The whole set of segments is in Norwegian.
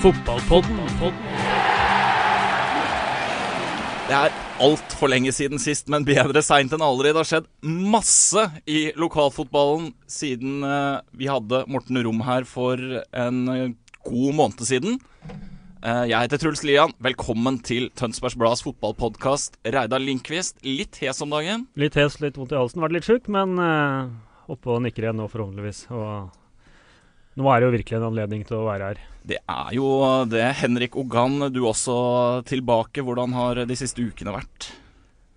Fotballpodden. Det er altfor lenge siden sist, men bedre seint enn aldri. Det har skjedd masse i lokalfotballen siden eh, vi hadde Morten Rom her for en eh, god måned siden. Eh, jeg heter Truls Lian. Velkommen til Tønsbergs Blads fotballpodkast. Reidar Lindqvist, litt hes om dagen. Litt hes, litt vondt i halsen. Vært litt sjuk, men oppe og nikker igjen nå, forhåpentligvis. Og nå er det jo virkelig en anledning til å være her. Det er jo det. Henrik Ogan, du også tilbake. Hvordan har de siste ukene vært?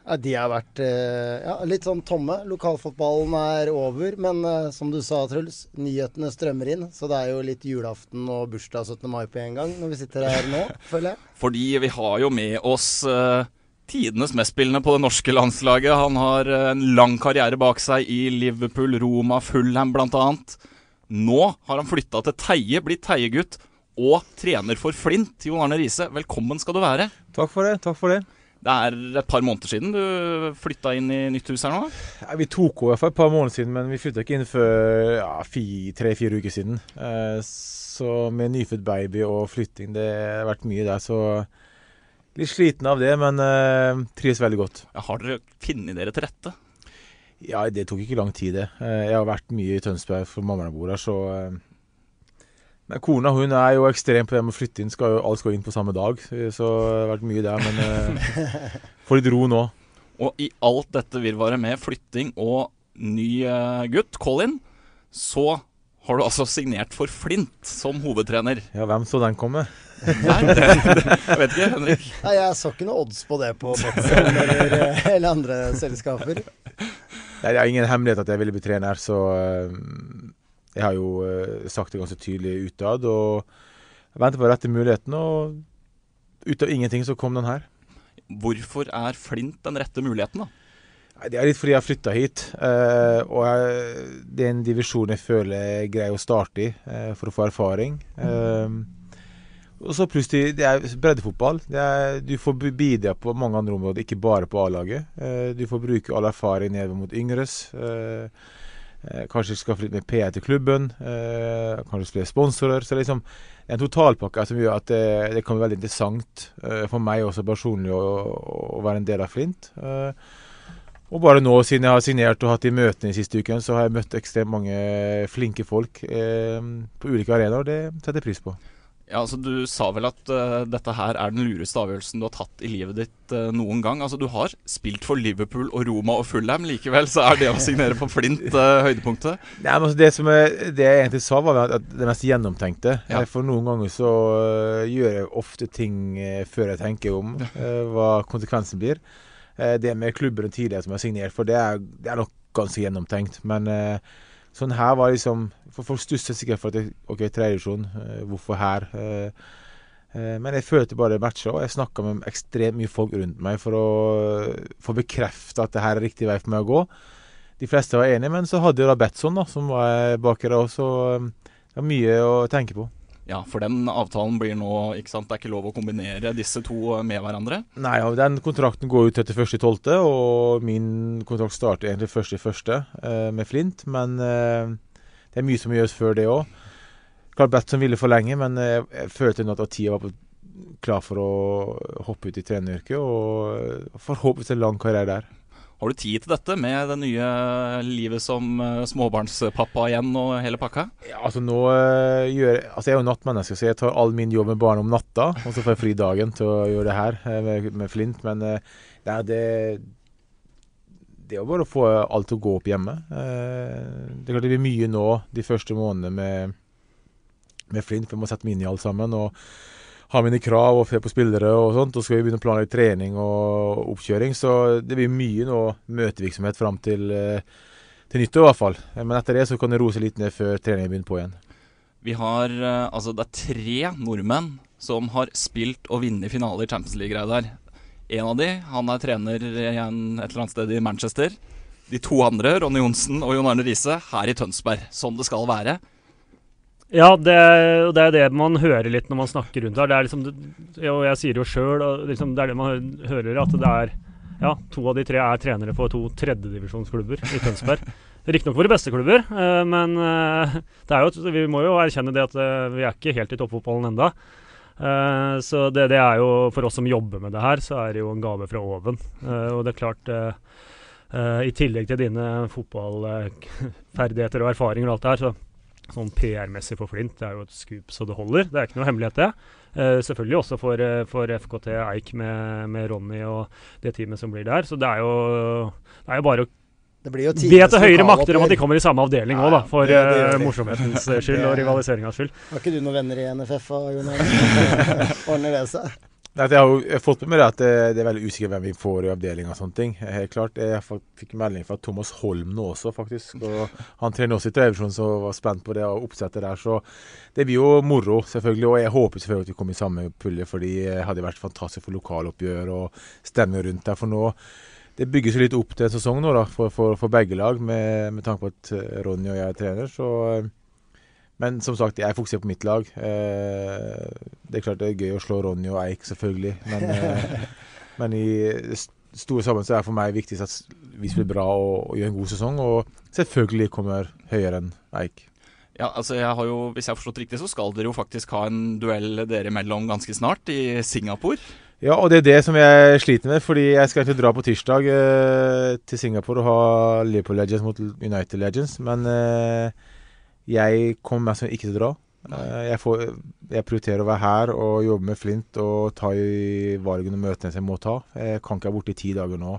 Ja, de har vært eh, ja, litt sånn tomme. Lokalfotballen er over. Men eh, som du sa, Truls, nyhetene strømmer inn. Så det er jo litt julaften og bursdag 17. mai på en gang når vi sitter her nå, føler jeg. Fordi vi har jo med oss eh, tidenes mestspillende på det norske landslaget. Han har en lang karriere bak seg i Liverpool, Roma, Fulham bl.a. Nå har han flytta til Teie, blitt Teie-gutt, og trener for Flint. Jon Arne Riise, velkommen skal du være. Takk for det. takk for det. Det er et par måneder siden du flytta inn i nytt hus her nå? Ja, vi tok over for et par måneder siden, men vi flytta ikke inn før ja, tre-fire uker siden. Eh, så med nyfødt baby og flytting, det har vært mye der. Så litt sliten av det, men eh, trives veldig godt. Ja, har dere funnet dere til rette? Ja, det tok ikke lang tid, det. Eh, jeg har vært mye i Tønsberg for mammaen bor her, så kona hun er jo ekstrem på det med å flytte inn. Skal jo, alt skal inn på samme dag. Så det har vært mye der. Men eh, får litt ro nå. Og i alt dette virvaret med flytting og ny eh, gutt, Colin, så har du altså signert for Flint som hovedtrener. Ja, hvem så den komme? Nei, det, det, jeg vet ikke, Henrik. Nei, Jeg så ikke noe odds på det på Betson eller, eh, eller andre selskaper. Nei, Det er ingen hemmelighet at jeg ville bli trener, så eh, jeg har jo eh, sagt det ganske tydelig utad. Og venter på rette muligheten, og ut av ingenting så kom den her. Hvorfor er Flint den rette muligheten, da? Det er litt fordi jeg har flytta hit. eh, og jeg, det er en divisjon jeg føler jeg greier å starte i eh, for å få erfaring. Og så plutselig, det er breddefotball. Det er, du får bidra på mange andre områder, ikke bare på A-laget. Du får bruke all erfaring nedover mot yngres. Kanskje skaffe litt mer PR til klubben. Eh, kanskje flere sponsorer. Så liksom, det er en totalpakke som gjør at det, det kan bli veldig interessant eh, for meg også personlig å, å være en del av Flint. Eh, og bare nå, siden jeg har signert og hatt de møtene de siste ukene, så har jeg møtt ekstremt mange flinke folk eh, på ulike arenaer. Det setter jeg pris på. Ja, altså Du sa vel at uh, dette her er den lureste avgjørelsen du har tatt i livet ditt uh, noen gang. Altså Du har spilt for Liverpool og Roma og Fulham. Likevel så er det å signere for Flint uh, høydepunktet. Nei, men altså det, som jeg, det jeg egentlig sa, var at det mest gjennomtenkte. Ja. For noen ganger så gjør jeg ofte ting før jeg tenker om hva konsekvensen blir. Det med klubber tidligere som jeg har signert for, det er, det er nok ganske gjennomtenkt. Men eh, sånn her var liksom For folk stusset sikkert for at jeg, OK, tredjevisjon, uh, hvorfor her? Eh, eh, men jeg følte bare matcha, og jeg snakka med ekstremt mye folk rundt meg for å få bekrefta at det her er riktig vei for meg å gå. De fleste var enige, men så hadde jeg da Betson, da, som var bak her også. Så det var mye å tenke på. Ja, for den avtalen blir nå ikke sant, Det er ikke lov å kombinere disse to med hverandre. Nei, ja, den kontrakten går ut 31.12., og min kontrakt starter egentlig 1.1. Uh, med Flint. Men eh, det er mye som må gjøres før det òg. Klart Batson ville forlenge, men eh, jeg følte nå at tida var klar for å hoppe ut i treneryrket. Og forhåpentligvis en lang karriere der. Har du tid til dette med det nye livet som eh, småbarnspappa igjen og hele pakka? Ja, altså nå øh, gjør Altså jeg er jo nattmenneske, så jeg tar all min jobb med barn om natta. Og så får jeg fri dagen til å gjøre det her øh, med, med Flint. Men øh, det det er jo bare å få alt til å gå opp hjemme. Eh, Det er klart det blir mye nå de første månedene med, med Flint. Vi må sette meg inn i alt sammen. Og har mine krav og se på spillere og sånt. Og så skal vi begynne å planlegge trening og oppkjøring. Så det blir mye nå møtevirksomhet fram til, eh, til nyttår i hvert fall. Men etter det så kan det roe seg litt ned før treningen begynner på igjen. Vi har eh, Altså, det er tre nordmenn som har spilt og vunnet finale i Champions League-greia der. En av de, han er trener igjen et eller annet sted i Manchester. De to andre, Ronny Johnsen og Jon Arne Riise, her i Tønsberg. Sånn det skal være. Ja, det, er det er det man hører litt når man snakker rundt her. Det er liksom, og jeg sier jo sjøl, liksom, det er det man hører, at det er ja, to av de tre er trenere for to tredjedivisjonsklubber i Tønsberg. Riktignok våre beste klubber, eh, men eh, det er jo, vi må jo erkjenne det at eh, vi er ikke helt i toppfotballen enda. Så det, det er jo, for oss som jobber med det her, så er det jo en gave fra oven. Og det er klart I tillegg til dine fotballferdigheter og erfaringer og alt det her, så sånn PR-messig for Flint, det er jo et skup så det holder. Det er ikke noe hemmelighet, det. Uh, selvfølgelig også for, eh, for FKT Eik med, med Ronny og det teamet som blir der. Så det er jo, det er jo bare å be til høyere makter om at de kommer i samme avdeling Ja, òg, da. ja, For det- det eh, morsomhetens skyld og rivaliseringas skyld. Har ikke du noen venner i NFF, og Jon Arne? Ordner det seg? Jeg har jo fått med meg at det, det er veldig usikkert hvem vi får i avdelinga og sånne ting. Helt klart. Jeg fikk melding fra Thomas Holm nå også, faktisk. Og han trener også i tredjevisjon, så var spent på det og oppsettet der. Så det blir jo moro, selvfølgelig. Og jeg håper selvfølgelig at vi kommer i samme pulje, fordi det hadde vært fantastisk for lokaloppgjør og stemning rundt der. For nå det bygges jo litt opp til en sesong nå da, for, for, for begge lag, med, med tanke på at eh, Ronny og jeg er trener. Så eh, men som sagt, jeg fokuserer på mitt lag. Eh, det er klart det er gøy å slå Ronny og Eik, selvfølgelig. Men, eh, men i store sammenheng så er det for meg viktigst at vi spiller bra og, og gjør en god sesong. Og selvfølgelig kommer høyere enn Eik. Ja, altså jeg har jo, Hvis jeg har forstått riktig, så skal dere jo faktisk ha en duell dere imellom ganske snart, i Singapore. Ja, og det er det som jeg sliter med, fordi jeg skal egentlig dra på tirsdag eh, til Singapore og ha Liverpool Legends mot United Legends. Men eh, jeg kommer meg som ikke til å dra. Eh, jeg, får, jeg prioriterer å være her og jobbe med Flint og ta i valgene og møtene jeg må ta. Jeg kan ikke være borte i ti dager nå.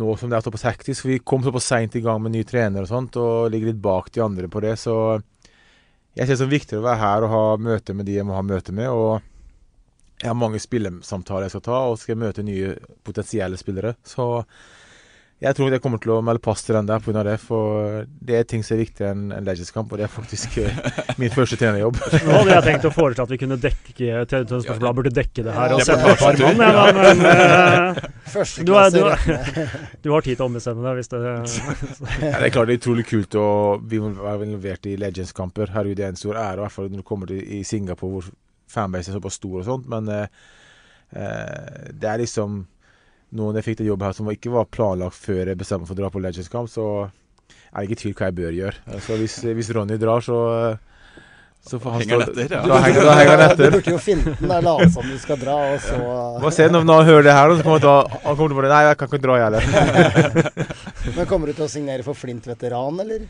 Nå som det er såpass hektisk, for vi kom såpass seint i gang med ny trener og sånt, og ligger litt bak de andre på det, så jeg ser det som viktigere å være her og ha møte med de jeg må ha møte med. og jeg har mange spillesamtaler jeg skal ta, og skal møte nye potensielle spillere. Så jeg tror jeg kommer til å melde pass til den der pga. det. For det er ting som er viktigere enn en Legends-kamp, og det er faktisk eh, min første trenerjobb. Nå hadde jeg tenkt å foreslå at vi kunne dekke Tønsbergs Blad burde dekke det her og sende et par mann. Ja, men, men eh, du, er, du, er, du har tid til å ombestemme deg hvis det Ja, det er klart det er utrolig kult å bli involvert i Legends-kamper. Herregud, det er en stor ære, i hvert fall når du kommer til i Singapore hvor fanbase er såpass stor og sånt. Men eh, eh, det er liksom noen jeg fikk til jobb her som ikke var planlagt før jeg bestemte meg for å dra på Legends-kamp, så er det ikke tvil hva jeg bør gjøre. Så hvis, hvis Ronny drar, så så får han Henger stå- han etter, ja. Da henger, da henger han Du burde jo finne den der, late som du skal dra, og så Bare se når, når han hører det her, så kommer han til å bare Nei, jeg kan ikke dra, jeg heller. Men kommer du til å signere for Flint veteran, eller?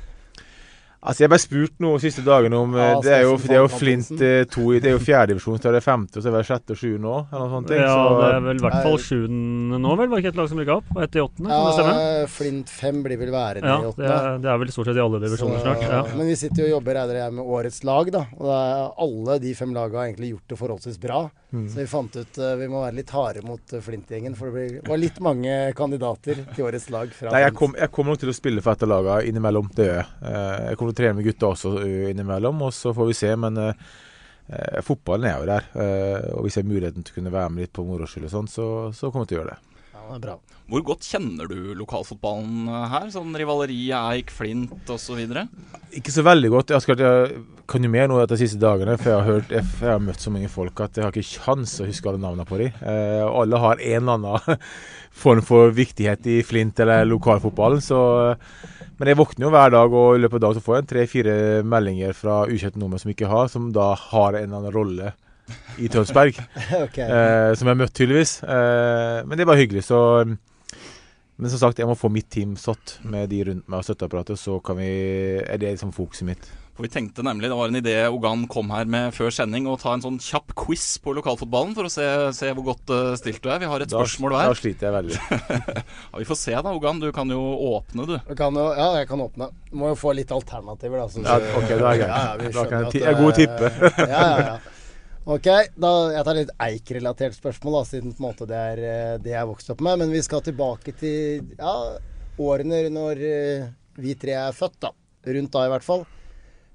Altså, Jeg ble spurt noe de siste dagene om eh, Ja, Det er jo, det er jo Flint Antonsen. eh, i Det er jo fjerdedivisjon, så er det femte, og så er det sjette og sjuende nå, eller noe sånt. Ja, så, det er vel i hvert fall sjuende nå, vel? Var ikke et lag som rykka opp? Og ett i åttende, kan det stemme? Ja, Flint 5 blir vel værende Ja, i det åttende. er, det er vel stort sett i alle divisjoner Så- snart. Ja. Men vi sitter jo og jobber regner jeg, med årets lag, da. Og det alle de fem lagene har egentlig gjort det forholdsvis bra. Mm. Så vi fant ut uh, vi må være litt harde mot Flint-gjengen. For det blir, var litt mange kandidater til årets lag fra Nei, jeg, Flint. kom, jeg kommer nok til å spille for et av lagene innimellom. Det gjør jeg. Jeg til trene med gutta også innimellom, og så får vi se. Men fotballen er jo der. og hvis jeg har muligheten til å kunne være med litt på moro skyld og sånn, så, så kommer jeg til å gjøre det. Det er bra. Hvor godt kjenner du lokalfotballen eh, her? Sånn rivaleri, Eik, Flint osv.? Ikke så veldig godt. Jeg, skrevet- jeg kan jo mer nå de siste dagene, for jeg har, hørt, jeg, jeg har møtt så mange folk at jeg har ikke kjangs å huske alle navnene på dem. Eh, alle har en eller annen form for viktighet i Flint eller lokalfotballen. Så, men jeg våkner jo hver dag, og i løpet av dagen så får jeg en tre-fire meldinger fra ukjente nordmenn som ikke har, som da har en eller annen rolle i Tønsberg. okay. eh, som jeg har møtt, tydeligvis. Eh, men det bare hyggelig, så Men som sagt, jeg må få mitt team satt med de rundt meg og støtteapparatet, så kan vi, er det liksom fokuset mitt. For vi tenkte nemlig, Det var en idé Ogan kom her med før sending, å ta en sånn kjapp quiz på lokalfotballen for å se, se hvor godt eh, stilt du er. Vi har et Da, spørsmål da hver. sliter jeg veldig. Ja, vi får se da, Ogan. Du kan jo åpne, du. Vi kan jo, ja, jeg kan åpne. Må jo få litt alternativer, da. så Ja, ok, da er jeg greit. Ja, ja, Da kan jeg ti- jeg er god å det- Ja, ja, ja. Ok, da, jeg tar litt Eik-relatert spørsmål, da, siden på en måte det er eh, det jeg vokste opp med. Men vi skal tilbake til ja, årene når eh, vi tre er født, da. Rundt da, i hvert fall.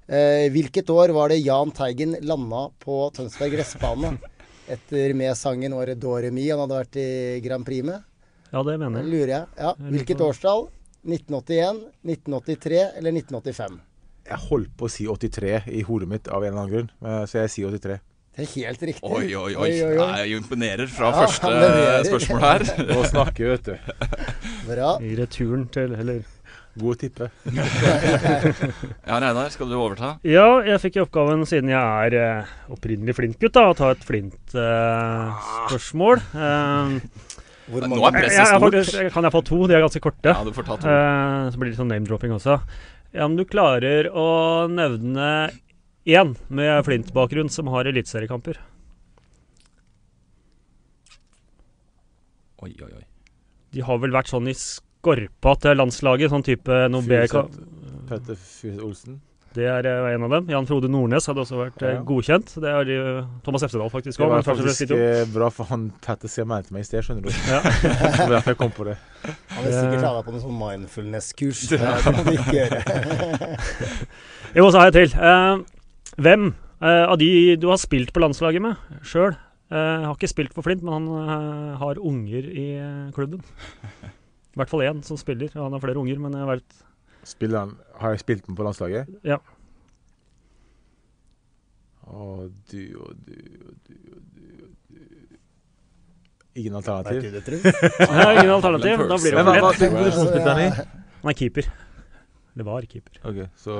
Eh, hvilket år var det Jahn Teigen landa på Tønsberg gressbane? Etter med sangen 'Året Doremi' han hadde vært i Grand Prix med? Ja, det mener jeg. lurer jeg. Ja. Hvilket årstall? 1981, 1983 eller 1985? Jeg holdt på å si 83 i hodet mitt av en eller annen grunn, så jeg sier 83. Det er helt riktig. Oi, oi, oi. Jeg imponerer fra Ja, første spørsmål her. Nå snakker vi, vet du. Bra. I returen til Eller God tippe. Ja, Reinar, skal du overta? Ja, jeg fikk i oppgaven, siden jeg er eh, opprinnelig Flint-gutt, da, å ta et Flint-spørsmål. Hvor Nå er presset jeg, jeg, stort. faktisk, jeg, kan jeg få to? De er ganske korte. Ja, du får ta to. Eh, så blir det litt sånn name-dropping også. Ja, Om du klarer å nevne én med Flint-bakgrunn som har eliteseriekamper. Oi, oi, oi. De har vel vært sånn i skorpa til landslaget, sånn type Nobeka Petter Furuseth Olsen. Det er eh, en av dem. Jan Frode Nordnes hadde også vært eh, Ja. godkjent. Det er de, Thomas Eftedal faktisk Det var faktisk eh, bra, for han Petter mer til meg i sted, skjønner du. Ja. Det derfor jeg kom på det. Han vil sikkert deg på noe sånn mindfulness-kurs. Det må du ikke gjøre. Jo, så har jeg til. Hvem uh, av de du har spilt på landslaget med sjøl Jeg har ikke spilt for Flint, men han uh, har unger i eh, klubben. I hvert fall én som spiller. Han har flere unger, men jeg vet Spiller han, har jeg spilt med på landslaget? Ja. Og du og du og du og du du Ingen alternativ? du det, Nei, Ingen alternativ. Da blir det hva, for lett. han i? Han er keeper. Det var keeper. Ok, så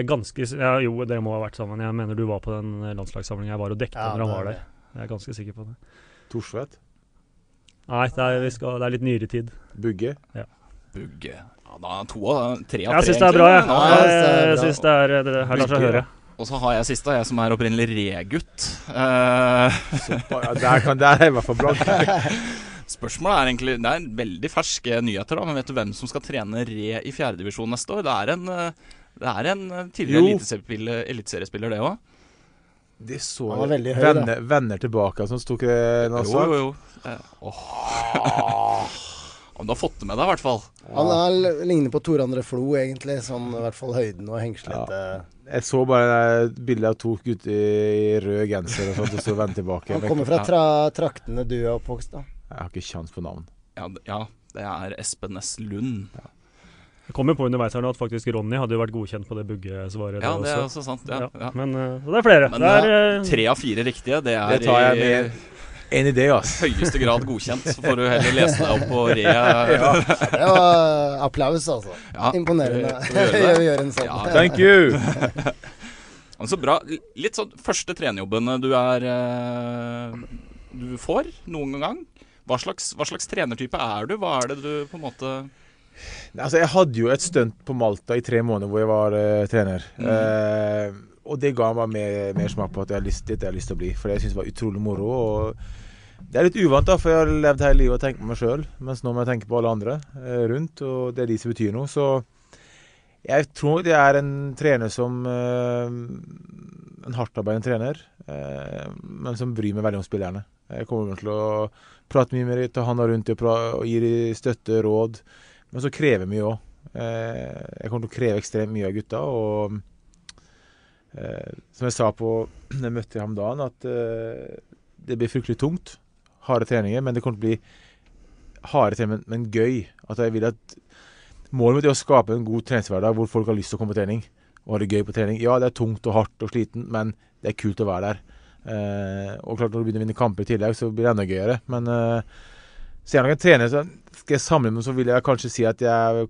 Jeg er ganske ja, Jo, dere må ha vært sammen. Jeg mener du var på den landslagssamlinga jeg var og dekket Ja, når han var er der. Jeg er ganske sikker på det. Thorsvedt? Nei, det er, vi skal, det er litt nyere tid. Bugge? Ja. Bugge. Ja, da er to av tre av Jeg tre. syns det er bra, jeg. Ja, jeg det er Jeg syns det er det her lar seg høre. Og så har jeg siste, jeg som er opprinnelig regutt. Uh, der, kan, der er jeg i hvert fall blank. spørsmålet er egentlig Det er veldig ferske nyheter, da, men vet du hvem som skal trene re i fjerdedivisjon neste år? Det er en, eh, det er en eh, tidligere eliteseriespiller- det òg. De så Han var veldig høy, da. venner, venner tilbake som sto ikke noe Jo, jo, jo. Eh, åh. Ja, men du har fått det med deg, i hvert fall. Han er, ligner på Tor André Flo, egentlig. Sånn i hvert fall høyden og hengslete. Jeg så bare et bilde av to gutter i rød genser og sånt, og så vende tilbake. Han kommer fra tra traktene du er oppvokst, da. Jeg har ikke kjangs på navn. Ja, ja, det er Espen S. Lund. Jeg kom jo på underveis her nå at faktisk Ronny hadde jo vært godkjent på det buggesvaret. Ja, det er også. også sant. Ja, ja. Men uh, det er flere. Men det er, eh, Tre av fire riktige, det er Det tar jeg i med en idé, høyeste grad godkjent. Så får du heller lese deg opp på re. Det var applaus, altså. Ja, Imponerende. vi det? Gjør en sånn. Ja, Thank you! Så bra. Litt sånn første trenerjobben du er Du får noen gang. Hva slags, hva slags trenertype er du? Hva er det du på en måte Altså, jeg hadde jo et stunt på Malta i tre måneder hvor jeg var uh, trener. Eh, og det ga meg mer, mer smak på at jeg har lyst, dette jeg har lyst til å bli. For jeg syns det var utrolig moro. Det er litt uvant, da, for jeg har levd hele livet og tenkt på meg sjøl. Mens nå må jeg tenke på alle andre uh, rundt, og det er de som betyr noe. Så jeg tror det er en trener som En hardtarbeidende trener, men som bryr meg veldig om spillerne. Jeg kommer til å prate mye med dem, ta handa rundt dem og, og gi dem støtte, råd. Men så krever mye òg. Eh, jeg kommer til å kreve ekstremt mye av gutta. Og eh, som jeg sa på da jeg møtte ham dagen, at eh, det blir fryktelig tungt. Harde treninger, men det kommer til å bli harde treninger, men, gøy. At jeg vil at Målet mitt er å skape en god treningshverdag hvor folk har lyst til å komme på trening og ha det gøy på trening. Ja, det er tungt og hardt og sliten, men det er kult å være der. Og klart når du begynner å vinne kamper i tillegg, så blir det enda gøyere. Men så jeg er nok en trener så Skal jeg samle med, så vil jeg kanskje si at jeg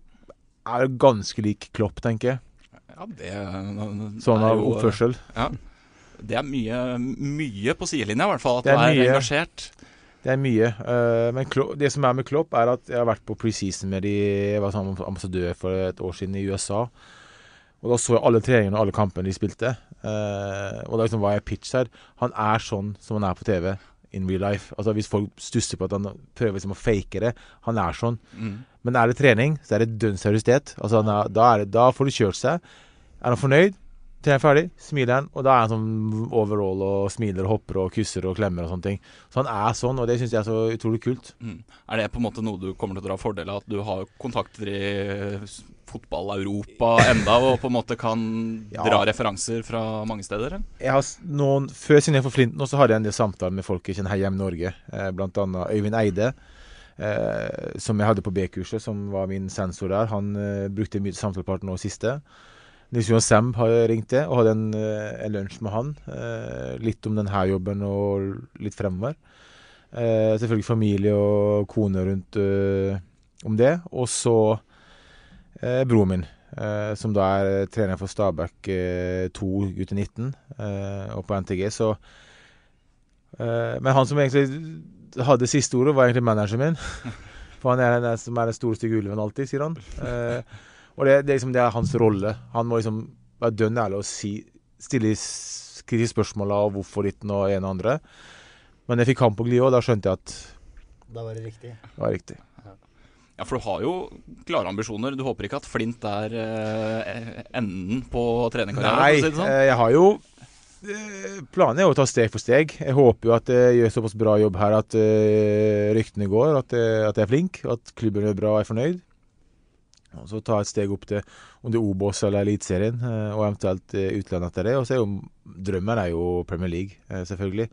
er ganske lik Klopp, tenker jeg. Ja, det Sånn er av jo- oppførsel. Ja. Det er mye, mye på sidelinja, i hvert fall. At Det er du er mye. engasjert. Det er mye. eh, men Klopp, det som er med Klopp, er at jeg har vært på preseason med de Jeg var sammen med ambassadør for et år siden i USA. Og da så jeg alle treningene og alle kampene de spilte. Eh, og da liksom var jeg pitch her. Han er sånn som han er på TV in real life. Altså Hvis folk stusser på at han prøver liksom å fake det Han er sånn. Mm. Men er det trening, så er det dønn seriøsitet. Altså er, da, er det, da får du kjørt seg. Er han fornøyd, Trener ferdig, smiler han, og da er han sånn overall og smiler og hopper og kysser og klemmer og sånne ting. Så han er sånn, og det syns jeg er så utrolig kult. Mm. Er det på en måte noe du kommer til å dra fordel av? At du har kontakter i fotball-Europa enda, og på en måte kan Ja. dra referanser fra mange steder? Jeg noen, Før siden jeg for Flint nå, så hadde jeg en del samtaler med folk jeg kjenner her hjemme i Norge. Eh, blant annet Øyvind Eide, eh, som jeg hadde på B-kurset, som var min sensor der. Han eh, brukte mye samtalepartner nå siste. Nils Johan Sam har ringt til og hadde en, eh, en lunsj med han. Eh, litt om denne jobben og litt fremover. Eh, selvfølgelig familie og kone rundt eh, om det. Og så eh, broren min, eh, som da er trener for Stabæk eh, 2 gutter 19 eh, og på NTG. Så eh, Men han som egentlig hadde siste ordet, var egentlig manageren min. For han er den som er den store stygge ulven alltid, sier han. Eh, og det, det, er liksom, det er hans rolle. Han må liksom være dønn ærlig og si, stille spørsmål av hvorfor ditten og en og andre. Men jeg fikk han på glid òg, da skjønte jeg at Da var det riktig. det var riktig. Ja, for du har jo klare ambisjoner. Du håper ikke at Flint er eh, enden på trenerkarrieren? Nei, si sånn? eh, jeg har jo eh, Planen er jo å ta steg for steg. Jeg håper jo at jeg gjør såpass bra jobb her at eh, ryktene går, at, jeg- at jeg er flink, at klubben gjør bra og er fornøyd. Og så ta et steg opp til om det er Obos eller Eliteserien, eh, og eventuelt eh, utlandet etter det. Og så er jo drømmen er jo Premier League, eh, selvfølgelig.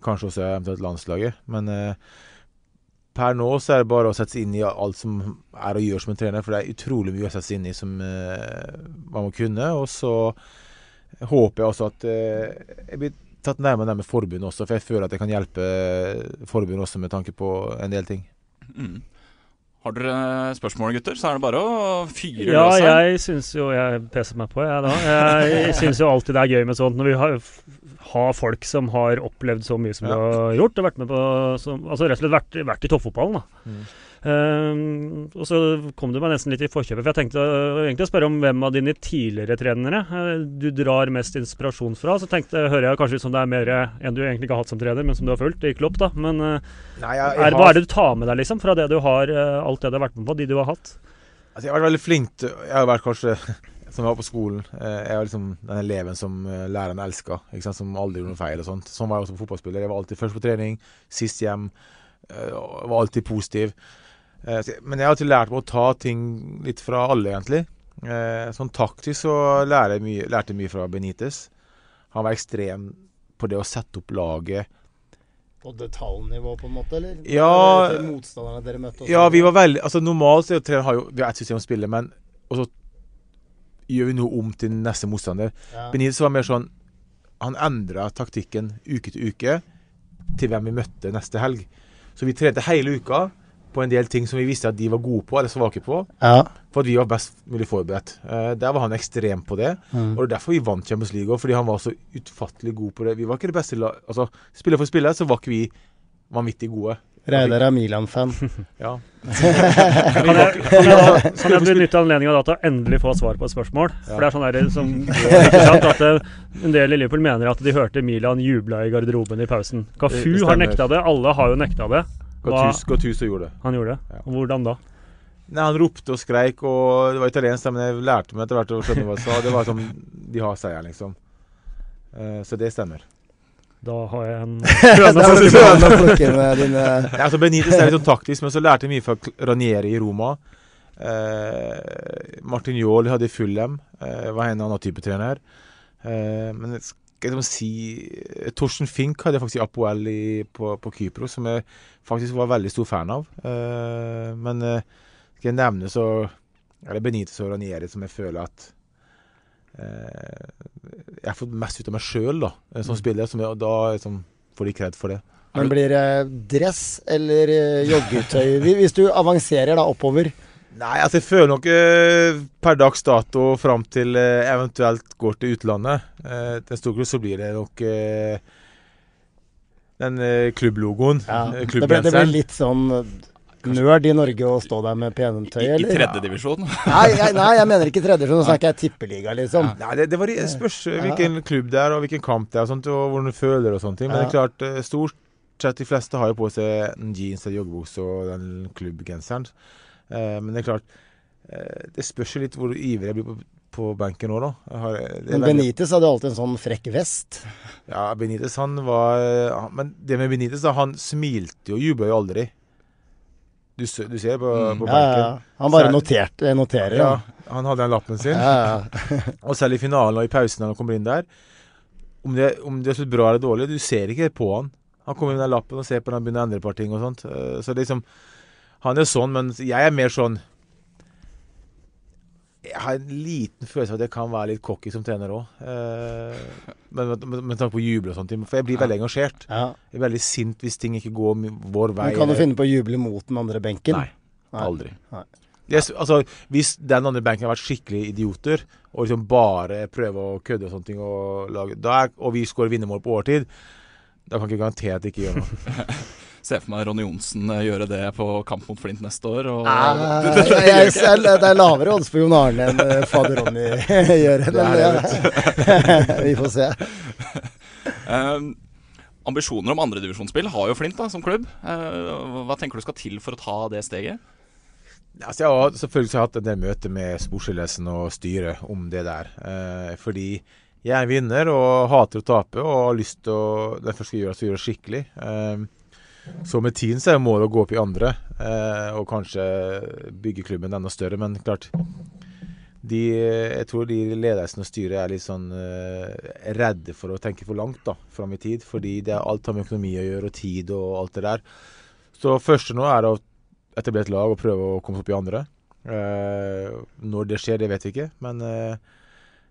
Kanskje også eventuelt landslaget. Men per nå så er det bare å sette seg inn i alt som er å gjøre som en trener, for det er utrolig mye å sette seg inn i som man må kunne. Og så håper jeg også at jeg blir tatt nærmere nærmere forbundet også, for jeg føler at jeg kan hjelpe forbundet også med tanke på en del ting. Mm. Har dere spørsmål, gutter, så er det bare å fyre Ja, løs her. jeg syns jo Jeg peser meg på, jeg da. Jeg syns jo alltid det er gøy med sånt når vi har, har folk som har opplevd så mye som Ja. de har gjort. Og vært med på som, Altså rett og slett vært, vært i toppfotballen, da. Mm. Ehm, og så kom du meg nesten litt i forkjøpet, for jeg tenkte uh, egentlig å spørre om hvem av dine tidligere trenere uh, du drar mest inspirasjon fra. Så tenkte, hører jeg kanskje ut som det er mer en du egentlig ikke har hatt som trener, men som du har fulgt i Klopp, da. Men Nei, jeg, er, hva er det du tar med deg, liksom, fra det du har, alt det du har vært med på, de du har hatt? Altså, jeg har vært veldig flink Jeg har vært kanskje Som jeg var på skolen. eh, Jeg var liksom den eleven som læreren elska. Som aldri gjorde noe feil. og sånt Sånn var jeg også som fotballspiller. Jeg var alltid først på trening, sist hjem. Jeg Var alltid positiv. Eh, Men jeg har alltid lært meg å ta ting litt fra alle, egentlig. Eh, Sånn taktisk så lærte jeg mye, lærte mye fra Benitez. Han var ekstrem på det å sette opp laget På detaljnivå, på en måte, eller? Ja. Eller motstanderne dere møtte? også? Ja, vi var veldig Altså Normalt så har jo Vi har ett system å spille, men Og så gjør vi noe om til neste motstander. Ja. Benitez var mer sånn Han endra taktikken uke til uke til hvem vi møtte neste helg. Så vi trente hele uka på en del ting som vi visste at de var gode på eller svake på, Ja. for at vi var best mulig forberedt. Uh, der var han ekstrem på det. Mm. Og det er derfor vi vant Champions League òg, fordi han var så utfattelig god på det. Vi var ikke det beste la Altså, spiller for spiller, så var ikke vi vanvittig gode. Reidar er Milan-fan. Ja. Kan jeg, kan jeg, da, kan jeg benytte anledninga til å endelig få svar på et spørsmål? For det er sånn der som ikke sant, at det, En del i Liverpool mener at de hørte Milan jubla i garderoben i pausen. Det har nekta det. Alle har jo nekta det. Gattuso Gattuso gjorde det. han gjorde det. Ja. Og Hvordan da? Nei, Han ropte og skreik, og det var italiensk, men jeg lærte meg etter hvert å skjønne hva han sa. Det var som De har seier, liksom. Uh, så det stemmer. Da har jeg en høne å plukke med dine ja, altså Benitez er litt sånn taktisk, men så lærte jeg mye fra Ranieri i Roma. Uh, Martin Jål hadde i Fulham, eh, var en annen type trener. Uh, men jeg liksom si Torsten Fink hadde jeg faktisk i Apoel i, på, på Kypros, som jeg faktisk var veldig stor fan av. Uh, men uh, skal jeg nevne, så er det Benitez og Ranieri som jeg føler at uh, Jeg har fått mest ut av meg sjøl som spiller, som jeg, og da liksom, får de kred for det. Men blir det dress eller eh, joggetøy? Hvis du avanserer da oppover Nei, altså jeg føler nok eh, per dags dato fram til eh, eventuelt går til utlandet eh, til en stor klubb, så blir det nok den klubblogoen. ja. det, blir, det klubbgenseren. litt sånn nerd i Norge å stå der med PNM-tøy, I, I tredjedivisjon. Nei, nei, jeg mener ikke tredjedivisjon, nå snakker jeg tippeliga, liksom. Nei, det, det varie- spørs eh, hvilken klubb det er, og hvilken kamp det er, og, sånt, og hvordan du føler og sånne ting. Men det er klart, stort sett de fleste har jo på seg en jeans og joggebukse og den klubbgenseren. Eh, men det er klart, eh, det spørs jo litt hvor ivrig jeg blir på, på benken nå, da. Har, Men Benitez hadde alltid en sånn frekk vest. Ja, Benitez han var han- Men det med Benitez, da, han smilte jo og jubla jo aldri. Du, du ser på, Mm. på Ja, ja, ja. Han bare er- noterte, noterer, Ja, han. hadde den lappen sin. Og selv i finalen og i pausen når han kommer inn der Om det, om det er så bra eller dårlig, du ser ikke på han. Han kommer med den lappen og ser på den og begynner å endre par ting og sånt. Eh, Så det er liksom Han er sånn, men jeg er mer sånn Jeg har en liten følelse av at jeg kan være litt cocky som trener òg. Men med, tanke på å juble og sånt. For jeg blir veldig engasjert. ja. Jeg er veldig sint hvis ting ikke går vår vei. Men kan du finne på å juble mot den andre benken? Nei. Aldri. Nei. Det er altså, hvis den andre benken har vært skikkelig idioter, og liksom bare prøver å kødde og sånne ting, og, lage, da er, og vi skårer vinnermål på overtid, da kan jeg ikke garantere at de ikke gjør noe. Ser for meg Ronny Johnsen eh, gjøre det på kamp mot Flint neste år. Og, Ah, jeg, jeg, det er lavere odds på Jon Arne enn eh, fader Ronny gjør. Det Men er vi får se. Um, ambisjoner om andredivisjonsspill har jo Flint da, som klubb. Uh, hva tenker du skal til for å ta det steget? Altså, jeg har selvfølgelig hatt en del møter med sportsledelsen og styret om det der. Uh, fordi jeg er en vinner og hater å tape og har lyst til å Derfor skal jeg gjør, så gjør det skikkelig. Eh, så med tiden så er målet å gå opp i andre eh, og kanskje bygge klubben enda større. Men klart de, Jeg tror de ledelsen og styret er litt sånn eh, redde for å tenke for langt da, fram i tid. Fordi det er alt har med økonomi å gjøre og tid og alt det der. Så første nå er å etablere et lag og prøve å komme opp i andre. Eh, når det skjer, det vet vi ikke. Men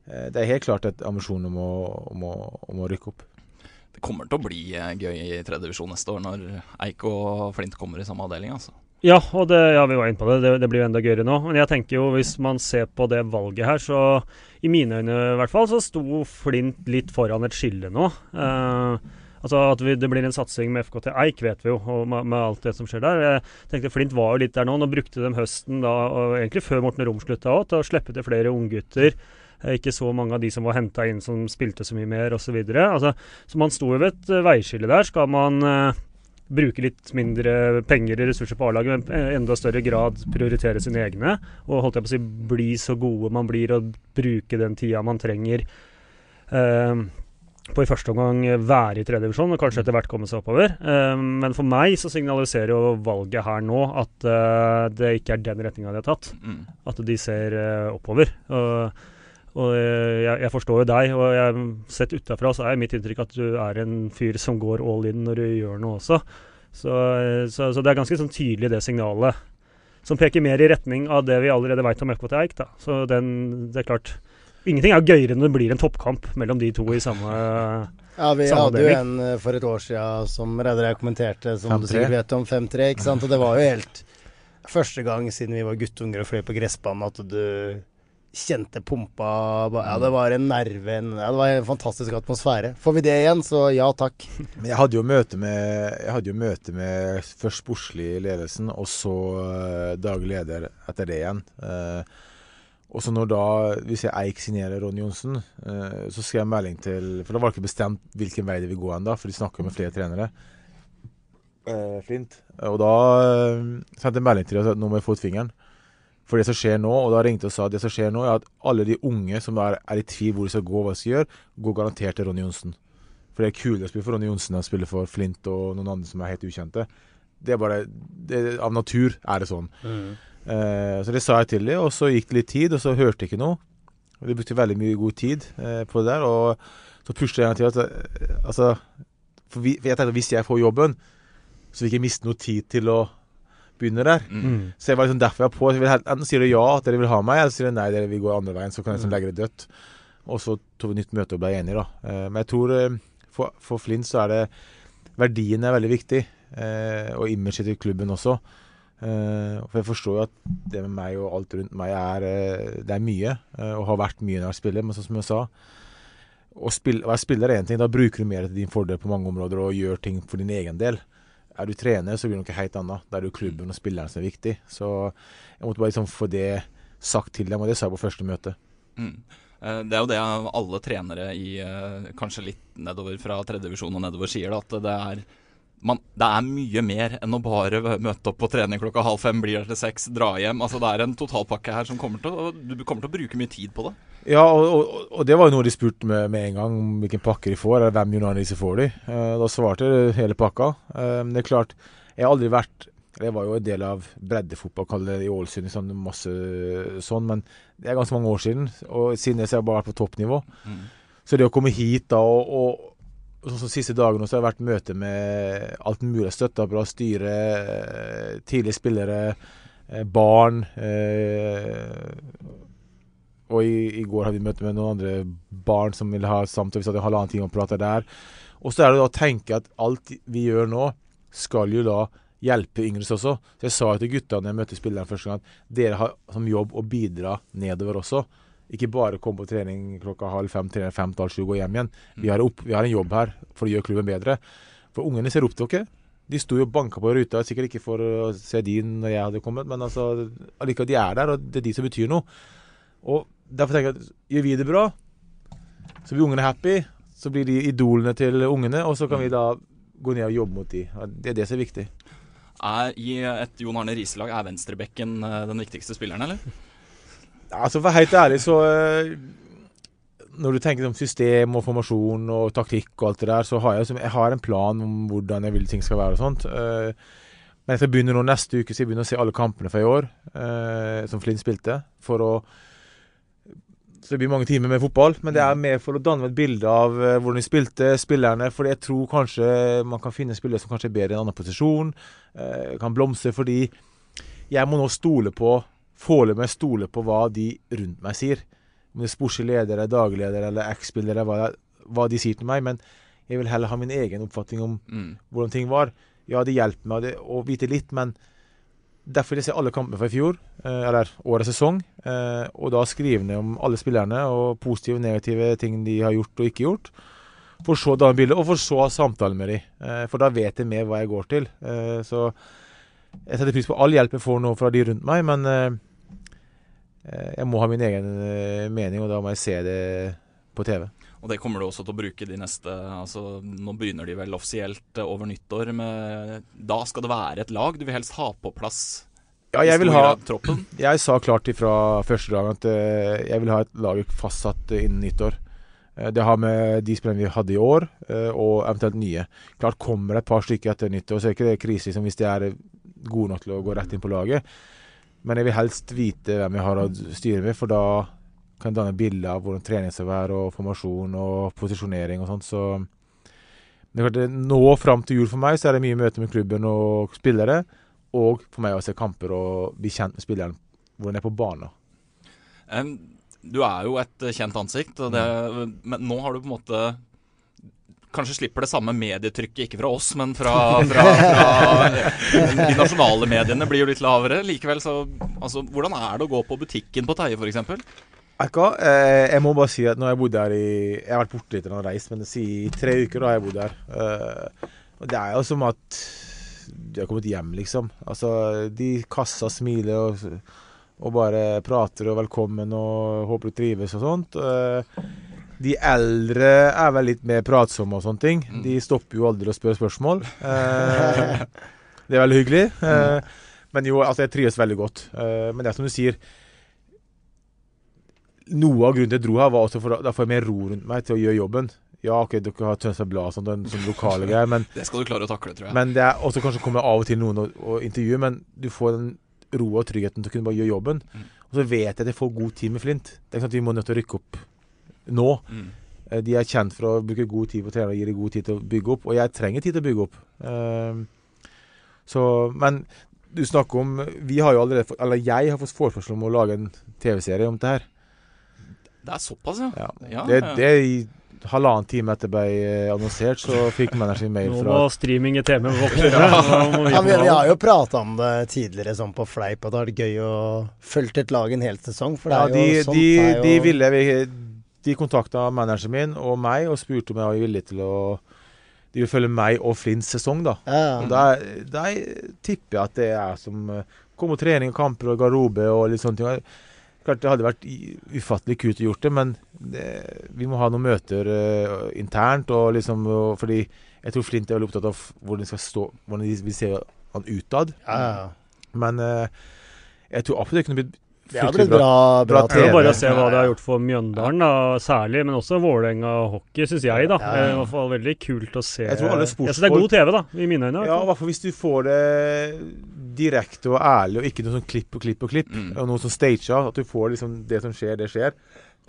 det er helt klart et ambisjon om å, om å, om å rykke opp. Det kommer til å bli eh, gøy i tredjedivisjon neste år når Eik og Flint kommer i samme avdeling. altså. Ja, og det, ja, vi var inne på det. det. Det blir enda gøyere nå. Men jeg tenker jo, hvis man ser på det valget her, så i mine øyne i hvert fall, så sto Flint litt foran et skille nå. Eh, altså At vi, det blir en satsing med FK til Eik, vet vi jo, og med, med alt det som skjer der. Jeg tenkte Flint var jo litt der nå. Nå brukte de høsten, da, og egentlig før Morten Rom slutta òg, til å slippe til flere unggutter. Eh, Ikke så mange av de som var henta inn som spilte så mye mer osv. Så, altså, så man sto ved et eh, veiskille der. Skal man eh, bruke litt mindre penger og ressurser på A-laget, men enda større grad prioritere sine egne. Og holdt jeg på å si bli så gode man blir, og bruke den tida man trenger eh, på i første omgang være i tredje divisjon, og kanskje etter hvert komme seg oppover. Eh, men for meg så signaliserer jo valget her nå at eh, det ikke er den retninga de har tatt. Mm. At de ser oppover. Og, og eh, jeg, jeg forstår jo deg, og jeg, sett utafra så er mitt inntrykk at du er en fyr som går all in når du gjør noe også. Så, eh, så, så det er ganske sånn tydelig det signalet. Som peker mer i retning av det vi allerede veit om FKT Eik. Da. Så den, det er klart Ingenting er gøyere enn det blir en toppkamp mellom de to i samme Ja, vi Samme hadde jo en eh, for et år siden som Reidar jeg kommenterte, som du sikkert vet om, 5-3, ikke sant. Og det var jo helt første gang siden vi var guttunger og fløy på gressbanen at du kjente pumpa Ja, det var en nerve, ja, det var en fantastisk atmosfære. Får vi det igjen, så ja takk. Men jeg hadde jo møte med, jeg hadde jo møte med først sportslig ledelsen, og så uh, daglig leder etter det igjen. Uh, og så når da, hvis jeg Eik signerer Ronny Johnsen, uh, så skrev jeg melding til For da var det ikke bestemt hvilken vei det vil gå ennå, for de snakker med flere trenere. Eh, Flint. Og da sendte jeg melding til dem at nå må jeg få ut fingeren. For det som skjer nå, og da ringte og sa at det som skjer nå, er at alle de unge som er, er i tvil hvor de skal gå, hva de skal gjøre, går garantert til Ronny Johnsen. For det er kulere å spille for Ronny Johnsen enn å spille for Flint og noen andre som er helt ukjente. Det er bare det, Av natur er det sånn. Eh, så det sa jeg til dem, og så gikk det litt tid, og så hørte jeg ikke noe. Vi brukte veldig mye god tid eh, på det der, og så pusha jeg til at eh, Altså for, vi, for jeg tenkte at hvis jeg får jobben, så vil jeg ikke miste noe tid til å begynne der. Mm. Så jeg var liksom derfor jeg var på. Jeg vil, enten sier dere ja, at dere vil ha meg, eller sier dere nei, dere vil gå andre veien. Så kan jeg liksom legge det dødt. Og så tok vi nytt møte og ble enige, da. Eh, men jeg tror eh, for, for Flint så er det Verdien er veldig viktig. Eh, og imaget til klubben også. Eh, for jeg forstår jo at det med meg og alt rundt meg er Det er mye. og har vært mye når jeg spiller. Men sånn som jeg sa å spille, være spiller er én ting. Da bruker du mer til din fordel på mange områder og gjør ting for din egen del. Er du trener, så blir det noe helt annet. Da er det jo klubben og spilleren som er viktig. Så jeg måtte bare liksom få det sagt til dem, og det sa jeg på første møte. Mm. Eh, Det er jo det alle trenere i eh, kanskje litt nedover fra tredjedivisjon og nedover sier, da, at det er man, det er mye mer enn å bare møte opp på trening klokka halv fem, blir der til seks, dra hjem. Altså Det er en totalpakke her som kommer til å Du kommer til å bruke mye tid på det. Ja, og, og, og det var jo noe de spurte med, med en gang, om hvilken pakke de får, eller hvem United får de. Uh, da svarte jeg hele pakka. Uh, det er klart, jeg har aldri vært Jeg var jo en del av breddefotball, kall det i Ålesund, sånn, masse sånn, men det er ganske mange år siden. Og siden det så har jeg bare vært på toppnivå. Mm. Så det å komme hit da og, og sånn som siste dagen så har jeg vært møte med alt mulig støtteapparat, styre, tidlige spillere, barn. Eh, og i, i, går hadde vi møte med noen andre barn som ville ha samtale. Vi satt en halvannen time og prata der. Og så er det da å tenke at alt vi gjør nå, skal jo da hjelpe yngre også. Så jeg sa til gutta når jeg møtte spillerne første gang, at dere har som jobb å bidra nedover også. Ikke bare komme på trening klokka halv fem, trene fem til halv sju, gå hjem igjen. Vi har, opp, vi har, en jobb her for å gjøre klubben bedre. For ungene ser opp til dere. De sto jo og banka på ruta, sikkert ikke for å se din når jeg hadde kommet, men altså, de er der, og det er de som betyr noe. Og Derfor tenker jeg at gjør vi det bra, så blir ungene happy. Så blir de idolene til ungene, og så kan vi da gå ned og jobbe mot de. Det er det som er viktig. Er, I et Jon Arne Riise-lag er venstrebekken eh, den viktigste spilleren, eller? Altså For helt ærlig, så eh, Når du tenker om system og formasjon og taktikk og alt det der, så har jeg, jeg har en plan om hvordan jeg vil ting skal være og sånt. Eh, men jeg skal begynne nå neste uke så jeg begynner å se alle kampene fra i år som Flint spilte. For å så det blir mange timer med fotball, men det er mm. mer for å danne et bilde av uh, hvordan de spilte, spillerne. For jeg tror kanskje man kan finne spillere som kanskje er bedre i en annen posisjon. Uh, kan blomstre fordi jeg må nå stole på Foreløpig stole på hva de rundt meg sier. Om det er sportslige ledere, dagledere eller eks-spillere, hva, hva, de sier til meg. Men jeg vil heller ha min egen oppfatning om mm. hvordan ting var. Ja, det hjelper meg å vite litt, men Derfor vil jeg se alle kampene fra i fjor, eh, eller årets sesong. Eh, og da skrive ned om alle spillerne og positive og negative ting de har gjort og ikke gjort. For så danne bilde, og for så ha samtale med dem. Eh, for da vet jeg mer hva jeg går til. Så jeg setter pris på all hjelp jeg får nå fra de rundt meg, men jeg må ha min egen mening, og da må jeg se det på TV. Og det kommer du også til å bruke de neste altså Nå begynner de vel offisielt over nyttår. Med, da skal det være et lag. Du vil helst ha på plass ja, jeg vil ha troppen? Jeg sa klart ifra første dag at uh, jeg vil ha et lag fastsatt innen nyttår. Det har med de spillerne vi hadde i år, og eventuelt nye. Klart kommer det et par stykker etter nyttår, så er det ikke krise liksom, hvis de er gode nok til å gå rett inn på laget. Men jeg vil helst vite hvem jeg har å styre med, for da kan danne bilde av hvordan trening skal være, og formasjon og posisjonering og sånt. Så det er klart, nå fram til jul for meg så er det mye møte med klubben og spillere. Og for meg å se kamper og bli kjent med spilleren hvor det er på banen. Um, du er jo et kjent ansikt, det, men nå har du på en måte Kanskje slipper det samme medietrykket, ikke fra oss, men fra, fra, fra De nasjonale mediene blir jo litt lavere. Likevel så Altså, hvordan er det å gå på butikken på Teie, f.eks.? Ekka, eh, jeg må bare si at nå har jeg bodd her i Jeg har vært borte litt og reist, men si tre uker da har jeg bodd her. Eh, og det er jo som at de har kommet hjem, liksom. Altså, de kassa smiler og, og bare prater og 'velkommen' og 'håper du trives' og sånt. Eh, de eldre er vel litt mer pratsomme og sånne ting. Mm. De stopper jo aldri å spørre spørsmål. Eh, det er veldig hyggelig. Eh, men jo, altså, jeg trives veldig godt. Eh, men det er som du sier noe av grunnen til jeg dro her, var også for da får jeg mer ro rundt meg til å gjøre jobben. Ja, ok, dere har Tønsberg Blad og sånt, sånn lokale greier, men Det skal du klare å takle, tror jeg. Men det er også kanskje kommer av og til noen å, intervjue, men du får den roa og tryggheten til å kunne bare gjøre jobben. Mm. Og så vet jeg at jeg får god tid med Flint. Det er ikke sant, at vi må nødt til å rykke opp nå. Mm. Eh, de er kjent for å bruke god tid på trening og gir god tid til å bygge opp, og jeg trenger tid til å bygge opp. Uh, så, men du snakker om Vi har jo allerede Eller jeg har fått forespørsel om å lage en TV-serie om det her. Det er såpass, ja. ja. ja det, det i halvannen time etter ble eh, annonsert, så fikk manageren mail fra Nå må streaming i TV vokse. ja, vi, vi, har jo prata om det tidligere sånn på fleip, at det har vært gøy å følge et lag en hel sesong. For det ja, de, jo, sånt, de, jo... de ville De kontakta manageren min og meg og spurte om jeg var villig til å de vil følge meg og Flints sesong, da. Ja. Og der, der, tipper jeg at det er som Kommer trening og kamper og garderobe og litt sånne ting Klart det hadde vært ufattelig kult å gjort det, men det, vi må ha noen møter eh, internt. og liksom, og, fordi jeg tror Flint er veldig opptatt av hvordan de skal stå, hvordan de vil se han utad. Ja, ja. Men eh, jeg tror absolutt det kunne blitt Det fryktelig blitt bra, bra, bra Det er TV. bare å se hva det har gjort for Mjøndalen, da, særlig, men også Vålerenga hockey, syns jeg. da. Det er I hvert fall veldig kult å se. Jeg tror alle Jeg synes det er god TV, da, i mine øyne. Ja, i hvert fall hvis du får det direkte og ærlig, og ikke noe sånn klipp og klipp og klipp. Mm. Og noe sånn staged. At du får liksom det som skjer, det skjer.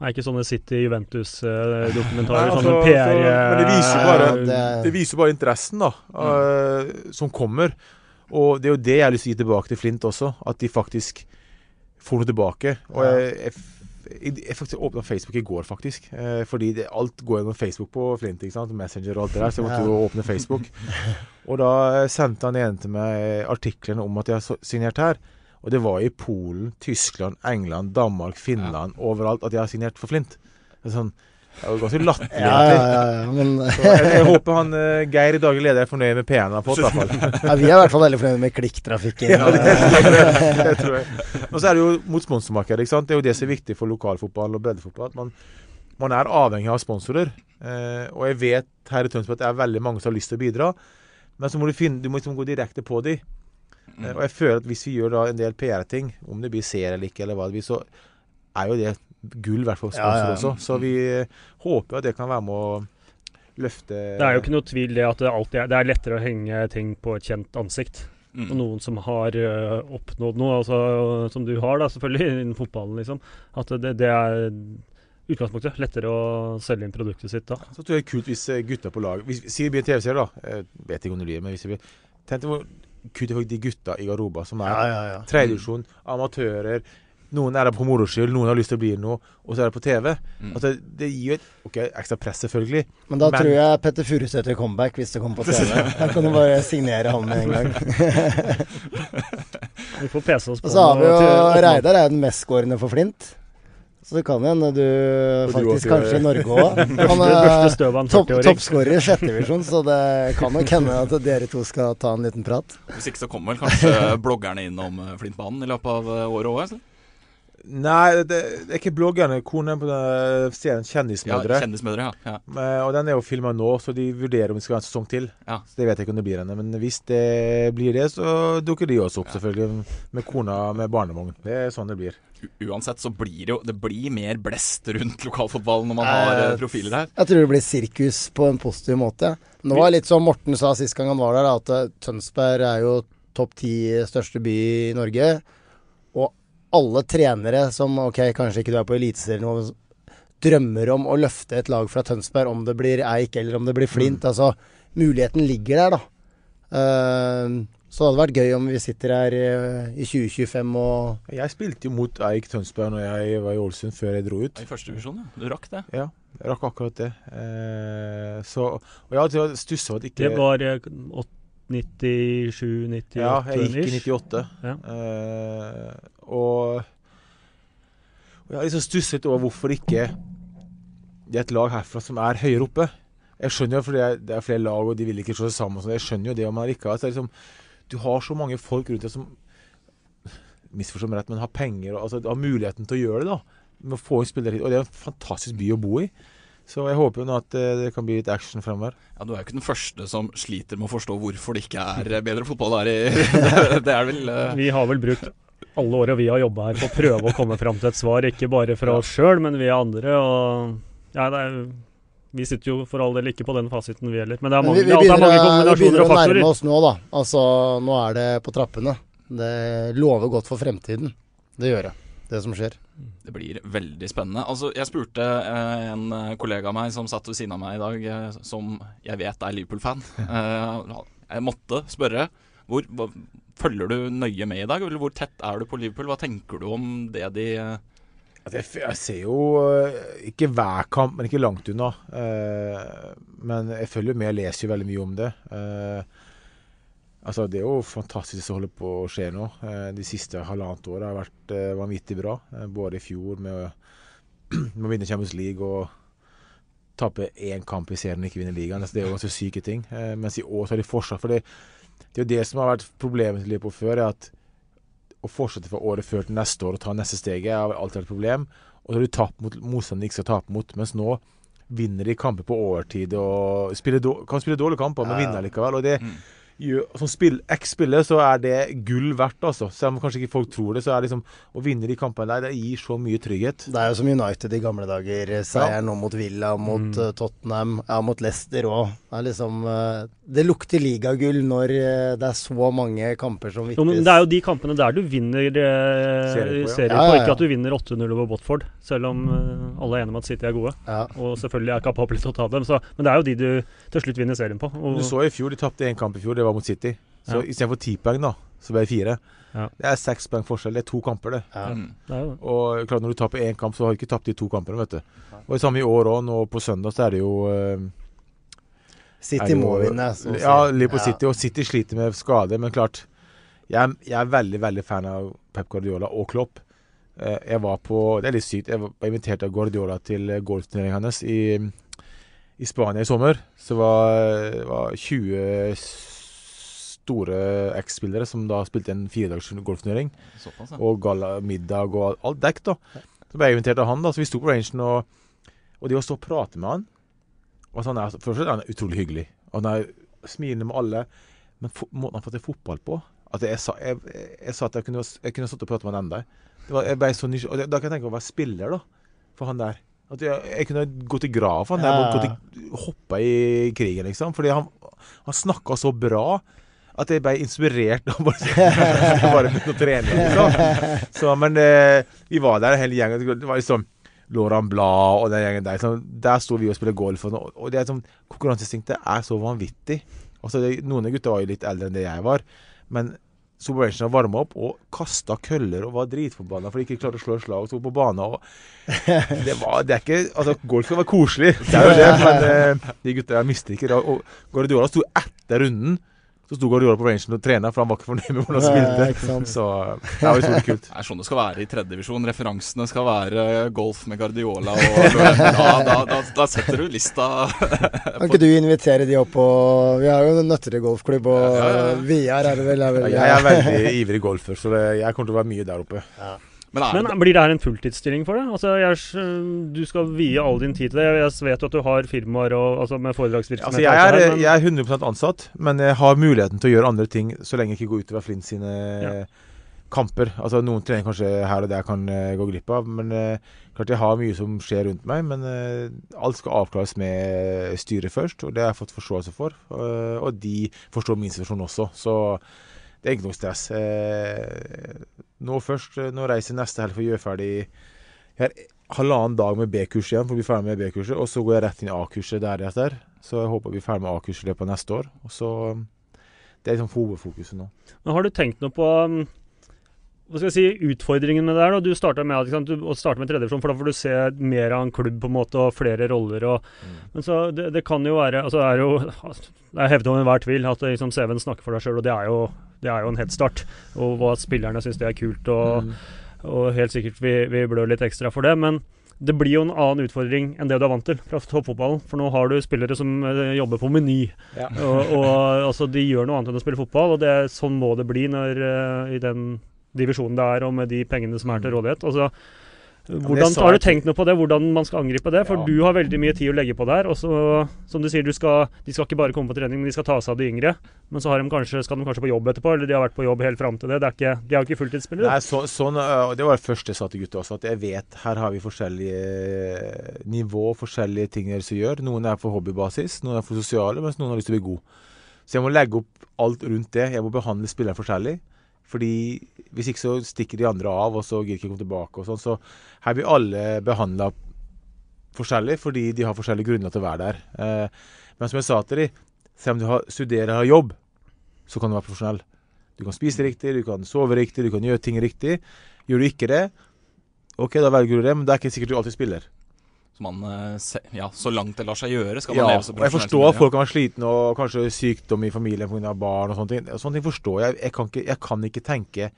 Det er ikke sånne City-Juventus-dokumentarer. Sånne altså, PR så- men det viser bare, det- det viser bare interessen da eh, som kommer. Og det er jo det jeg har lyst til å gi tilbake til Flint også. At de faktisk får noe tilbake. Og jeg, jeg, jeg, faktisk åpna Facebook i går, faktisk. Eh, fordi det, alt går gjennom Facebook på Flint. ikke sant? Messenger og alt det der. Så jeg måtte Ja. jo åpne Facebook. Og da sendte han en til meg artiklene om at jeg har signert her. Og det var i Polen, Tyskland, England, Danmark, Finland, overalt at jeg har signert for Flint. Det er sånn, det var ganske latterlig, Ja, ja, ja. Men jeg, jeg håper han eh, Geir i daglig leder er fornøyd med P1 han har fått, ja, vi er i hvert fall veldig fornøyd med klikktrafikken. Ja, det, det, det tror jeg. Og så er det jo mot sponsormarkedet. ikke sant? Det er jo det som er viktig for lokalfotball og breddefotball. At man, man er avhengig av sponsorer. Eh, og jeg vet her i Tønsberg at det er veldig mange som har lyst til å bidra. Men så må du finne, du må liksom gå direkte på dem. Eh, og jeg føler at hvis vi gjør da en del PR-ting, om det blir seer eller ikke, eller hva det blir, så er jo det gull, i hvert fall sponsor Ja, ja. også. Så vi eh, håper at det kan være med å løfte Det er jo ikke noe tvil det at det alltid er, det er lettere å henge ting på et kjent ansikt. Og Mm. noen som har øh, oppnådd noe, altså, som du har da, selvfølgelig, innen fotballen, liksom. At det, det er utgangspunktet. Lettere å selge inn produktet sitt da. Så tror jeg det er kult hvis eh, gutta på laget hvis, Si vi blir en TV-serie, da. Jeg vet ikke om det blir men hvis det blir Tenk deg hvor kult det er for de gutta i Garoba som er Ja, ja, ja. tredjedivisjon, amatører. Noen er der på moro skyld, noen har lyst til å bli noe, og så er det på TV. Mm. Altså, det gir jo et ok, ekstra press, selvfølgelig. Men da Men- tror jeg Petter Furuseth gjør comeback hvis det kommer på TV. Da kan du bare signere han med en gang. Vi får pese oss på Og så har vi jo Reidar er jo den mestskårende for Flint. Så det kan hende du faktisk du kanskje i Norge òg. Han er toppskårer i sjette divisjon, så det kan nok hende at dere to skal ta en liten prat. Hvis ikke så kommer vel kanskje bloggerne innom eh, Flintbanen i løpet av eh, året òg? Nei, det, det er ikke bloggerne. Konen på den serien Ja, Kjendismødre. Kjendismødre, ja. ja. Eh, og den er jo filma nå, så de vurderer om de skal ha en sesong til. Ja. Så Det vet jeg ikke om det blir ennå. Men hvis det blir det, så dukker de også opp, selvfølgelig. Med kona med barnevogn. Det er sånn det blir. U uansett så blir det jo Det blir mer blest rundt lokalfotballen når man har eh, Eh, profiler her. Jeg tror det blir sirkus på en positiv måte. Nå var det litt som Morten sa sist gang han var der, at eh, Tønsberg er jo topp ti største by i Norge alle trenere som ok, kanskje ikke du er på eliteserien nå, drømmer om å løfte et lag fra Tønsberg, om det blir Eik eller om det blir Flint. Mm. Altså, muligheten ligger der, da. Uh, så det hadde vært gøy om vi sitter her eh, i 2025 og Jeg spilte jo mot Eik Tønsberg når jeg var i Ålesund, før jeg dro ut. I første divisjon, ja. Du rakk det? Ja, jeg rakk akkurat det. Eh, så, og jeg har stussa at ikke Det var eh, 8. 97-98? Ja, jeg gikk i 98. Ja. Uh, og, og, jeg har liksom stusset over hvorfor ikke det er et lag herfra som er høyere oppe. Jeg skjønner jo, for det er, det er flere lag, og de vil ikke slå seg sammen. Sånn. Jeg skjønner jo det om man ikke har altså, liksom, Du har så mange folk rundt deg som misforstå meg rett, men har penger og altså, har muligheten til å gjøre det. da med å få inn spillere hit. Og det er en fantastisk by å bo i. Så jeg håper jo nå at eh, det kan bli litt action framover. Ja, Du er jo ikke den første som sliter med å forstå hvorfor det ikke er eh, bedre fotball her i Det, er vel uh... Vi har vel brukt alle åra vi har jobba her på å prøve å komme fram til et svar, ikke bare fra oss sjøl, men via andre. og ja, det er, Vi sitter jo for all del ikke på den fasiten, vi heller. Men det er mange, vi, vi, det er begynner, mange vi begynner å nærme oss nå, da. Altså, nå er det på trappene. Det lover godt for fremtiden. Det gjør det, det som skjer. Det blir veldig spennende. Altså, Jeg spurte eh, en eh, kollega av meg som satt ved siden av meg i dag, eh, som jeg vet er Liverpool-fan. Eh, jeg måtte spørre. Hvor, hva, følger du nøye med i dag, eller hvor tett er du på Liverpool? Hva tenker du om det de Altså, jeg, ser jo ikke hver kamp, men ikke langt unna. Men jeg følger med, jeg leser jo veldig mye om det. Altså, det er jo fantastisk som holder på å skje nå. Eh, de siste halvannet året har vært eh, vanvittig bra. Eh, både i fjor med, å- med å vinne Champions League og tape én kamp i serien og ikke vinne ligaen. Altså, det er jo ganske syke ting. Mens i år så har de fortsatt. For det, det er jo det som har vært problemet til Liverpool før, er at å fortsette fra året før til neste år og ta neste steget har alltid vært et problem. Og så har du tapt mot motstandere de ikke skal tape mot. Mens nå vinner de kamper på overtid og spiller kan spille dårlige kamper, men vinner likevel. Og det Mm. Som spill, eks-spiller så er det gull verdt, altså. Selv om kanskje ikke folk tror det, så er det liksom Å vinne de kampene der, det gir så mye trygghet. Det er jo som United i gamle dager. Seier nå mot Villa, mot Mm. eh, Tottenham, ja, mot Leicester òg. Det er liksom eh, Det lukter ligagull når eh, det er så mange kamper som Jo, det er jo de kampene der du vinner eh, Serier på, ja. Ja, ja, ja. ikke at du vinner 8-0 over Botford, selv om eh, alle er enige om at City er gode. ja. Og selvfølgelig er kapable til å ta dem, så, men det er jo de du til slutt vinner serien på. Og, Du så i fjor, de tapte én kamp i fjor, det var mot City. Så Ja. istedenfor ti poeng, da, så ble det fire. Ja. Det er seks poeng forskjell. Det er to kamper, det. Ja. Mm. det. Og klart når du taper én kamp, så har du ikke tapt de to kampene, vet du. Og det samme i år òg. Nå på søndag så er det jo eh, City må vinne. Ja, Liverpool Ja. City. Og City sliter med skade, men klart Jeg, jeg er veldig, veldig fan av Pep Guardiola og Klopp. Eh, Jeg var på Det er litt sykt. Jeg var invitert av Guardiola til eh, golfturneringen hans i, i Spania i sommer. Så var, var 20 store X-spillere som da spilte en firedagers golfturnering. Såpass, ja. Og gala, middag og alt- dekk, da. Så ble jeg invitert av han, da. Så vi sto på rangen, og, og de var stå og prate med han og så han er, Først er han utrolig hyggelig. Og han er smilende med alle. Men fo måten han får til fotball på at jeg, sa, jeg, jeg sa at jeg kunne, jeg kunne stått og pratet med han enda. Det var, jeg ble så nysgjerrig. Da kan jeg tenke å være spiller, da. For han der. At jeg, jeg kunne gått i grav for han der. Ja. Gått i, hoppa i krigen, liksom. Fordi han, han snakka så bra. At jeg ble inspirert av bare, bare begynne å trene. Liksom. Så, men eh, vi var der hele gjengen. Det var liksom Laurent Blad og den gjengen der. Liksom, der sto vi og spilte golf. Og, og det er sånn, Konkurranseinstinktet er så vanvittig. Altså, det, noen av gutta var jo litt eldre enn det jeg var. Men Super har varma opp og kasta køller og var dritforbanna fordi de ikke klarte å slå slag og sto på banen. Det, var, det er ikke Altså, golf skal være koselig, det er jo det, men eh, de gutta mister ikke. Og Guardiola sto etter runden. Så sto Guardiola på rangen og trena, for han var ikke fornøyd med hvordan han spilte. Så det var utrolig kult. Det er sånn det skal være i tredjedivisjon. Referansene skal være golf med Guardiola og da, da, da, da setter du lista Kan ikke du invitere de opp på Vi har jo en Nøtterøy golfklubb, og Ja, ja, ja. Vidar er det vel? Er vel Ja, jeg er veldig ivrig golfer, så det, jeg kommer til å være mye der oppe. Men er Men det, blir det her en fulltidsstilling for deg? Altså, jeg, du skal vie all din tid til det. Jeg vet jo at du har firmaer og, altså med foredragsvirksomhet. Altså, jeg, er, her, men- jeg er 100% ansatt, men jeg har muligheten til å gjøre andre ting så lenge jeg ikke går utover Flint sine Ja. kamper. Altså Noen treninger kanskje her og der kan uh, gå glipp av, men uh, klart jeg har mye som skjer rundt meg. Men uh, alt skal avklares med styret først, og det har jeg fått forståelse for. og de forstår min situasjon også, så det er ikke noe stress. Eh, nå først, eh, nå reiser jeg neste helg for å gjøre ferdig Jeg har halvannen dag med B-kurs igjen for å bli ferdig med B-kurset, og så går jeg rett inn i A-kurset deretter. Så jeg håper å bli ferdig med A-kurset i løpet av neste år. Og så Det er liksom hovedfokuset nå. Men har du tenkt noe på um, hva skal jeg si, utfordringen med det her? da? Du starta med, at, ikke sant, du, starter med tredjevisjon, for da får du se mer av en klubb på en måte, og flere roller. Og, Men så det, det kan jo være altså Det er jo det er hevet over enhver tvil at liksom, CV-en snakker for deg sjøl, og det er, jo, det er jo en head start. Og hva spillerne syns det er kult, og, og helt sikkert vi, vi blør litt ekstra for det. Men det blir jo en annen utfordring enn det du er vant til fra toppfotballen. For nå har du spillere som eh, jobber på Meny. Ja. Og, og altså, de gjør noe annet enn å spille fotball, og det, sånn må det bli når, eh, i den divisjonen det er, og med de pengene som er til rådighet. Altså, hvordan Har du tenkt noe på det, hvordan man skal angripe det? For Ja. du har veldig mye tid å legge på der. Og så, som du sier, du skal, de skal ikke bare komme på trening, men de skal ta seg av de yngre. Men så har de kanskje, skal de kanskje på jobb etterpå, eller de har vært på jobb helt fram til det. det er ikke, de er jo ikke fulltidsspillere. Nei, så, sånn, og Det var det første jeg sa til gutta også, at jeg vet her har vi forskjellige nivå, forskjellige ting dere gjør. Noen er for hobbybasis, noen er for sosiale, mens noen har lyst til å bli god. Så jeg må legge opp alt rundt det. Jeg må behandle spilleren forskjellig. Fordi Hvis ikke så stikker de andre av, og så gidder ikke komme tilbake. og sånn, Så her blir alle behandla forskjellig, fordi de har forskjellige grunner til å være der. Eh, men som jeg sa til dem, selv om du studerer og har jobb, så kan du være profesjonell. Du kan spise riktig, du kan sove riktig, du kan gjøre ting riktig. Gjør du ikke det, ok, da velger du det, men det er ikke sikkert du alltid spiller. Man, eh, ja, så langt det lar seg gjøre, skal Ja, leve så jeg forstår at folk kan være slitne og kanskje sykdom i familien pga. barn og sånne ting. Sånne ting forstår jeg. Jeg kan ikke, jeg kan ikke tenke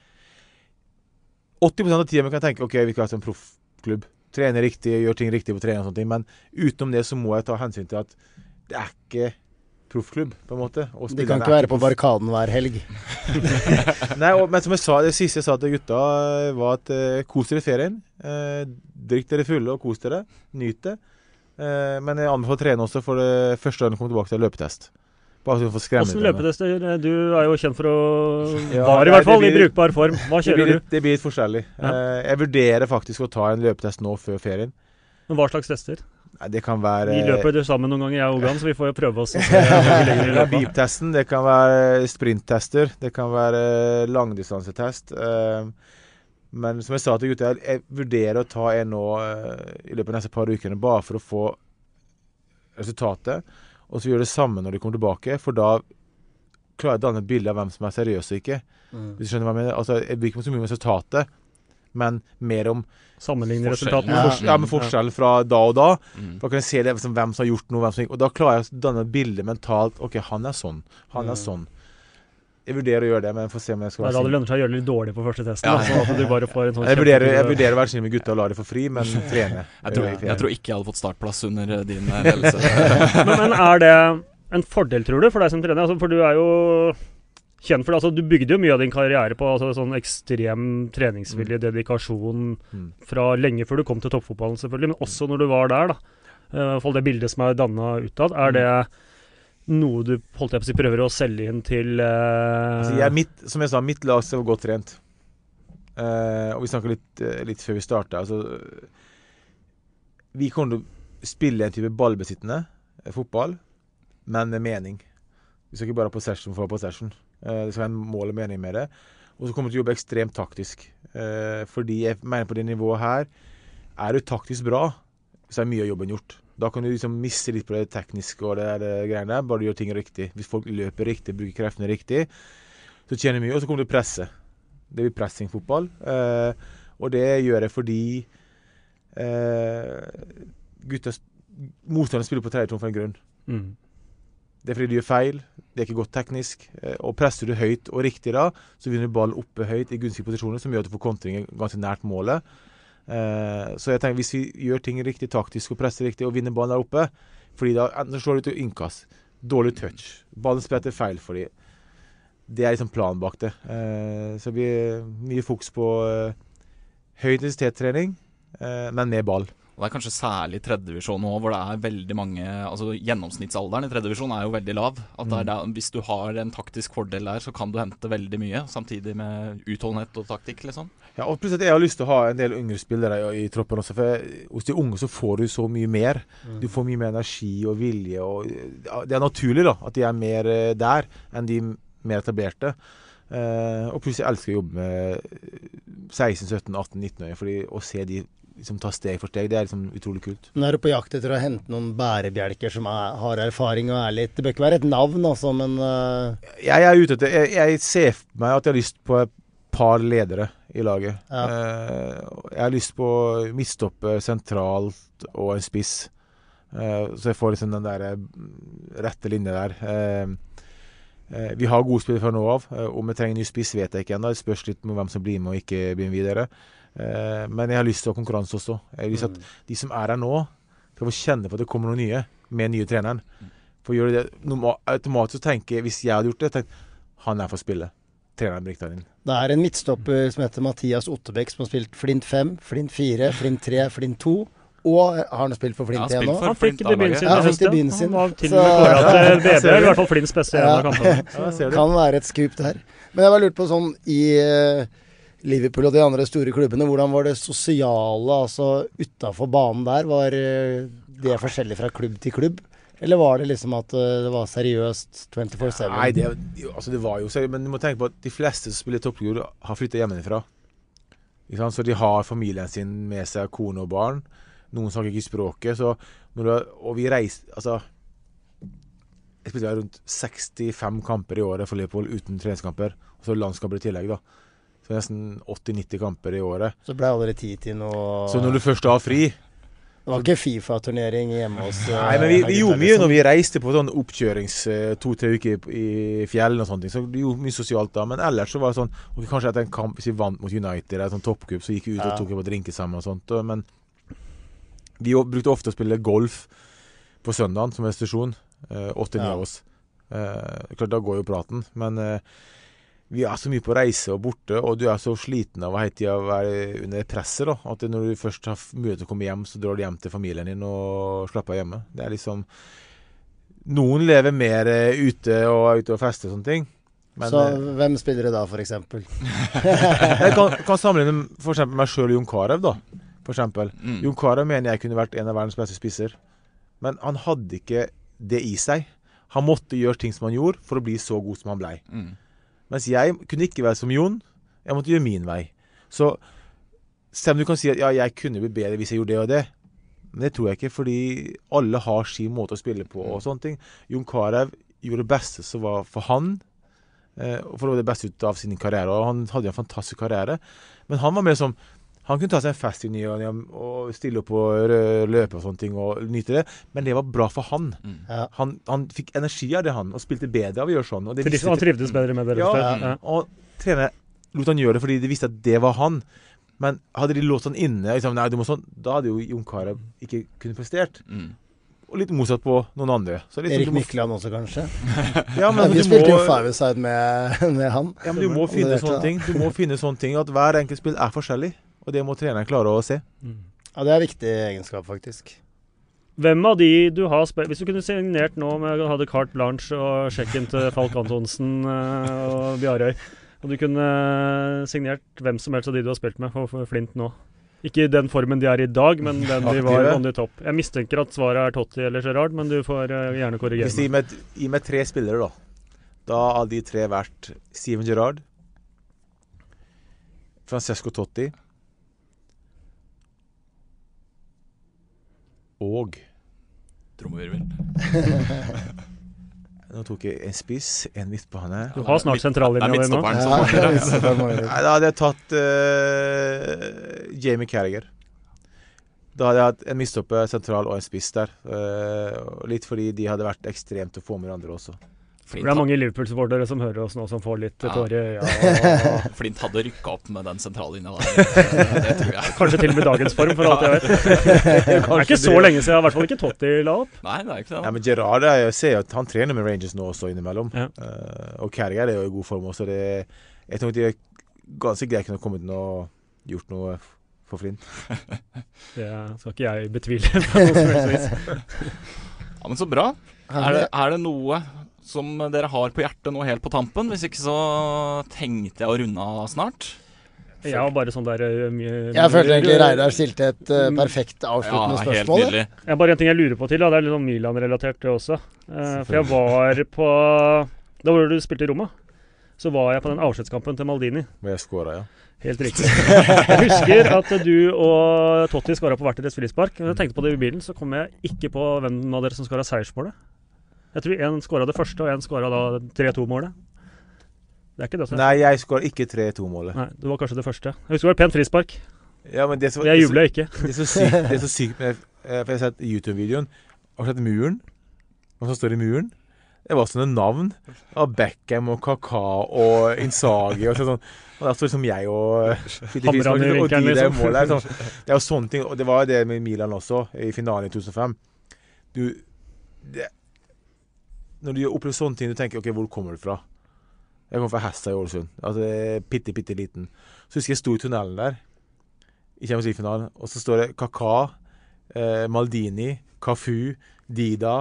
80% av tida kan jeg tenke OK, vi kan ha en proffklubb. Trene riktig, gjøre ting riktig på trening og sånne ting. Men utenom det så må jeg ta hensyn til at det er ikke proffklubb, på en måte. og De kan ikke være på. Barrikaden hver helg. Nei, og, men som jeg sa, det siste jeg sa til gutta, eh, var at eh, kos dere i ferien. Eh, drikk dere fulle og kos dere. Nyt det. Eh, men jeg anbefaler å trene også for det første gang du kommer tilbake til løpetest. Bare så du får skremme Hvordan litt. løpetester? Du er jo kjent for å Ja, Var i hvert fall blir, i brukbar form. Hva Det blir, kjører du? det blir litt forskjellig. Ja. Eh, jeg vurderer faktisk å ta en løpetest nå før ferien. Men hva slags tester? Nei, det kan være Vi løper jo sammen noen ganger, jeg og Ogan, så vi får jo prøve oss. Det løpet. beep-testen, det kan være sprinttester, det kan være langdistansetest. Eh, men som jeg sa til gutta, jeg, vurderer å ta en nå eh, i løpet av neste par ukene, bare for å få resultatet. Og så gjøre det samme når de kommer tilbake, for da klarer jeg å danne et bilde av hvem som er seriøs og ikke. Mm. Hvis du skjønner hva jeg mener? Altså, jeg bryr ikke meg så mye om resultatet, men mer om Sammenligne resultatene. ja. Fors ja, men forskjell fra da og da. Mm. Da kan jeg se det, liksom, hvem som har gjort noe, hvem som ikke Og da klarer jeg å danne bildet mentalt. OK, han er sånn. Han er Mm. sånn. Jeg vurderer å gjøre det, men får se om jeg skal være da det lønner seg å gjøre det litt dårlig på første testen. Ja. Altså, at du bare får en sånn Jeg vurderer, jeg vurderer å være snill med gutta og la dem få fri, men trene. Jeg tror, jeg tror ikke jeg hadde fått startplass under eh, din eh, ledelse. men, men er det en fordel, tror du, for deg som trener? Altså, for du er jo kjent for det. Altså, du bygde jo mye av din karriere på altså, sånn ekstrem treningsvilje, dedikasjon, Mm. fra lenge før du kom til toppfotballen, selvfølgelig, men også når du var der, da. Uh, det bildet som er danna utad. Mm. Er det noe du holdt jeg på å si, prøver å selge inn til uh... Altså, jeg mitt, som jeg sa, mitt lag være godt trent. Uh, og vi snakka litt, uh, litt før vi starta. Altså, vi kommer til å spille en type ballbesittende fotball, men med mening. Vi skal ikke bare ha possession for å ha possession. Eh, det skal være en mål og mening med det. Og så kommer du til å jobbe ekstremt taktisk. Eh, fordi jeg mener på det nivået her Er du taktisk bra, så er mye av jobben gjort. Da kan du liksom miste litt på det tekniske og det der eh, greiene der, bare du gjør ting riktig. Hvis folk løper riktig, bruker kreftene riktig, så tjener du mye, og så kommer du til å presse. Det blir pressingfotball. Og det gjør jeg fordi gutta Motstanderen spiller på tredje for en grunn. mm. Det er fordi de gjør feil, det er ikke godt teknisk. Eh, og presser du høyt og riktig da, så vinner du ballen oppe høyt i gunstige posisjoner, som gjør at du får kontringer ganske nært målet. Eh, så jeg tenker hvis vi gjør ting riktig taktisk og presser riktig og vinner ballen der oppe fordi da enten slår du til innkast, dårlig touch, ballen spretter feil for dem. Det er liksom planen bak det. Eh, så det blir mye fokus på høy intensitetstrening, men med ball. Og det er kanskje særlig i tredjedivisjon nå, hvor det er veldig mange Altså Gjennomsnittsalderen i tredjedivisjon er jo veldig lav. At det er der, Hvis du har en taktisk fordel der, så kan du hente veldig mye. Samtidig med utholdenhet og taktikk, liksom. Ja, og plutselig Jeg har lyst til å ha en del yngre spillere i, i troppen også. For hos de unge så får du så mye mer. Du får mye mer energi og vilje. Og, det er naturlig da, at de er mer eh, der enn de mer etablerte. Uh, og plutselig elsker jeg å jobbe med 16-, 17-, 18-, 19-åringer. fordi Å se de liksom ta steg for steg, det er liksom utrolig kult. Nå er du på jakt etter å hente noen bærebjelker som er, har erfaring og er litt Det bør ikke være et navn, altså, men uh... Jeg er ute etter Jeg, jeg ser for meg at jeg har lyst på et par ledere i laget. Ja. Uh, jeg har lyst på midtstopper sentralt og en spiss. Uh, så jeg får liksom den der eh, rette linja der. Vi har gode spillere fra nå av. Om vi trenger ny spiss, vet jeg ikke ennå. Det spørs litt med hvem som blir med og ikke blir med videre. Eh, men jeg har lyst til å ha konkurranse også. Jeg har lyst til at de som er her nå, skal få kjenne på at det kommer noen nye med den nye treneren. For gjør de det norma- automatisk så tenker jeg, hvis jeg hadde gjort det, tenkt han er for å spille. Treneren det er en midtstopper som heter Mathias Ottebekk, som har spilt Flint 5, Flint 4, Flint 3, Flint 2. Og har han spilt for Flint Ja, 1 nå? Han fikk debuten sin Ja, fikk debuten sin. Han var til og med kåra til BB, i hvert fall Flints beste ja. en av kampene. Ja. Kan være et skup der. Men jeg bare lurt på sånn i eh, Liverpool og de andre store klubbene, hvordan var det sosiale altså utafor banen der? Var eh, det forskjellig fra klubb til klubb? Eller var det liksom at eh, det var seriøst 24-7? Nei, det, altså det var jo seriøst, men du må tenke på at de fleste som spiller toppklubb, har flytta hjemmefra. Så de har familien sin med seg, kone og barn. Noen snakker ikke språket. Du, og vi reiser Altså Jeg spilte rundt 65 kamper i året for Liverpool uten treningskamper. Og så landskamper i tillegg, da. Så nesten 80-90 kamper i året. Så ble aldri tid til noe Så når du først har fri Det var ikke Fifa-turnering hjemme hos eh, Nei, men vi, vi gjorde mye når vi reiste på sånn oppkjørings eh, to-tre uker i, fjellene og sånne ting. Så vi gjorde mye sosialt da. Men ellers så var det sånn ok, Kanskje etter en kamp hvis vi vant mot United eller sånn toppcup, så gikk vi ut og tok en drinker sammen og sånt. Men vi brukte ofte å spille golf på søndagen som en institusjon. Åtte-ni av oss. Eh, klart, da går jo praten, men eh, vi er så mye på reise og borte, og du er så sliten av å hele tida være under presset. da, At når du først har mulighet til å komme hjem, så drar du hjem til familien din og slapper av hjemme. Det er liksom Noen lever mer eh, ute og er ute og fester og sånne ting. Men, så eh, hvem spiller det da, for eksempel? jeg kan, kan sammenligne for eksempel meg sjøl og Jon Carew, da. For eksempel. Mm. Jon Carew mener jeg kunne vært en av verdens beste spisser. Men han hadde ikke det i seg. Han måtte gjøre ting som han gjorde, for å bli så god som han blei. Mm. Mens jeg kunne ikke være som Jon. Jeg måtte gjøre min vei. Så selv om du kan si at ja, jeg kunne blitt bedre hvis jeg gjorde det og det, men det tror jeg ikke, fordi alle har sin måte å spille på og sånne ting. Jon Carew gjorde det beste som var for han, eh, og for å få det beste ut av sin karriere. Og han hadde en fantastisk karriere. Men han var mer som han kunne ta seg en fest i ny og ne og stille opp og løpe og sånne ting og nyte det, men det var bra for han. Ja. Han, han fikk energi av det, han, og spilte bedre av å gjøre sånn. Og det visste Han trivdes bedre med det. Ja. Ja. og trene lot han gjøre det fordi de visste at det var han. Men hadde de låst han inne, liksom, nei, du må sånn, da hadde jo Jon Carew ikke kunnet prestert. Mm. Og litt motsatt på noen andre. Så liksom, Erik må- Mykland også, kanskje? Ja, men vi du spilte jo må- five-a-side med, med han. Ja, men du må finne sånne ting. Du må finne sånne ting At hver enkelt spill er forskjellig. Og det må treneren klare å se. Ja, det er viktig egenskap, faktisk. Hvem av de du har spilt Hvis du kunne signert nå med hadde carte blanche og sjekken til Falk Antonsen eh, og Bjarøy, og du kunne signert hvem som helst av de du har spilt med for, Flint nå Ikke i den formen de er i dag, men den de var i on the top. Jeg mistenker at svaret er Totti eller Gerrard, men du får eh, gjerne korrigere Hvis de meg. meg, gi meg tre spillere, da. Da har de tre vært Steven Gerrard, Francesco Totti og Trommevirvel. Nå tok jeg en spiss, en midtbane Du har snart sentrallinja di nå. da hadde jeg tatt uh, Jamie Carriger. Da hadde jeg hatt en midtstopper sentral og en spiss der. Uh, litt fordi de hadde vært ekstremt å få med hverandre også. Flint, Det er mange Liverpool-supportere som hører oss nå, som får litt Ja. tårer i øya. Flint hadde rykka opp med den sentrallinja der. Det tror jeg. Kanskje til og med dagens form, for alt jeg vet. Det er ikke så lenge siden, i hvert fall ikke Totti la opp. Nei, det er ikke det. Ja, men Gerard er, jeg ser at han trener med Rangers nå også innimellom. Ja. Uh, og Kerger er jo i god form også. Det, jeg tror de er ganske greit kunne kommet inn og gjort noe for Flint. Det skal ikke jeg betvile. på noe som helst vis. Ja, men så bra. Er det, er det noe som dere har på hjertet nå helt på tampen? Hvis ikke så tenkte jeg å runde av snart. Har bare sånn der eh, mye Jeg følte egentlig Reidar stilte et uh, perfekt Ja, avsluttende ja, spørsmål. Helt nydelig. Jeg bare en ting jeg lurer på til. Da. Det er litt sånn Milan-relatert, det også. Uh, for jeg var på Da var det du spilte i Roma. Så var jeg på den avskjedskampen til Maldini. Hvor jeg skåra, ja. Helt riktig. Jeg husker at du og Totti skåra på hvert deres frispark. Når jeg tenkte på det i bilen, så kom jeg ikke på hvem av dere som skåra seiersmålet. Jeg tror én skåra det første, og én skåra da 3-2-målet. Det er ikke det som Nei, jeg skåra ikke 3-2-målet. Nei, det var kanskje det første. Jeg husker det var pent frispark. Ja, men det som- Jeg jubla ikke. Det er så sykt, det er så sykt med eh, For jeg har sett YouTube-videoen. Har du sett muren? Hva som står i muren? Det var sånne navn av Beckham og Kaka og Insagi og sånn. Og der står liksom jeg og Hamrande i vinkelen, de liksom. målet. Sånn. Det er jo sånne ting. Og det var det med Milan også, i finalen i 2005. Du det, Når du opplever sånne ting, du tenker OK, hvor kommer du fra? Jeg kommer fra Hessa i Ålesund. Altså, bitte, bitte liten. Så husker jeg sto i tunnelen der i Champions League-finalen, og så står det Kaka, eh, Maldini, Cafu, Dida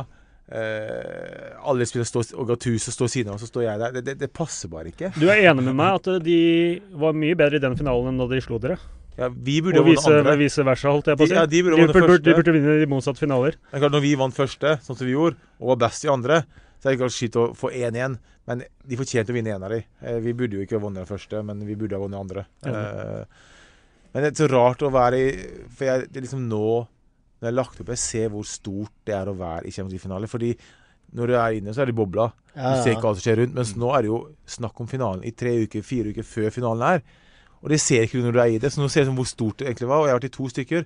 eh, Alle spillere står og Gattuso står siden av, og så står jeg der. Det, det, det passer bare ikke. Du er enig med meg at eh, de var mye bedre i den finalen enn da de slo dere? Ja, vi burde Og andre. vise versa, holdt jeg på å si. De- ja, de burde Liverpool burde, de burde vinne de motsatte finaler. Er klart, Når vi vant første, sånn som vi gjorde, og var best i andre, så det er ikke skitt å få 1-1. Men de fortjente å vinne en av de. Eh, Vi burde jo ikke ha vunnet den første, men vi burde ha vunnet andre. Ja. Men det er så rart å være i For jeg, det er liksom nå Når jeg har lagt opp, jeg ser hvor stort det er å være i Champions League-finale. Fordi når du er inne, så er det bobla. Ja, Du ser ikke alt som skjer rundt. Mens nå er det jo snakk om finalen i tre uker, fire uker før finalen er. Og det ser ikke du når du er i det. Så nå ser jeg liksom hvor stort det egentlig var. Og jeg har vært i to stykker.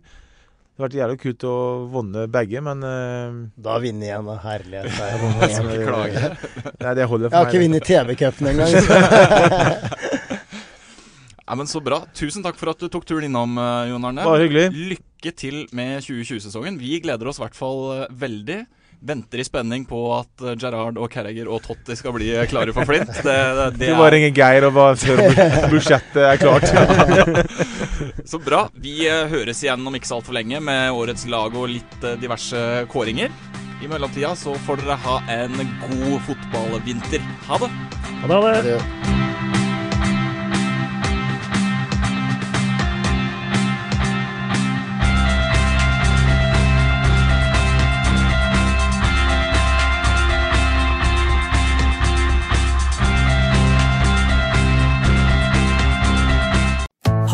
Det har vært jævlig kult å vunne begge, men uh, Da vinner jeg, da. Herlighet. Er Jeg skal ikke klage. Nei, det holder Jeg har meg. ikke vunnet TV-cupen engang. Nei, Ja, men Så bra. Tusen takk for at du tok turen innom, eh, Jon Arne. Bare hyggelig. Lykke til med 2020-sesongen. Vi gleder oss i hvert fall eh, veldig. Venter i spenning på at eh, Gerrard og Carriager og Totti skal bli klare for Flint. Det, det, det Du bare ringer Geir og bare spør om budsjettet er klart. Så bra. Vi eh, høres igjen om ikke så altfor lenge med årets lag og litt eh, diverse kåringer. I mellomtida så får dere ha en god fotballvinter. Ha det. Ha det. Ha det.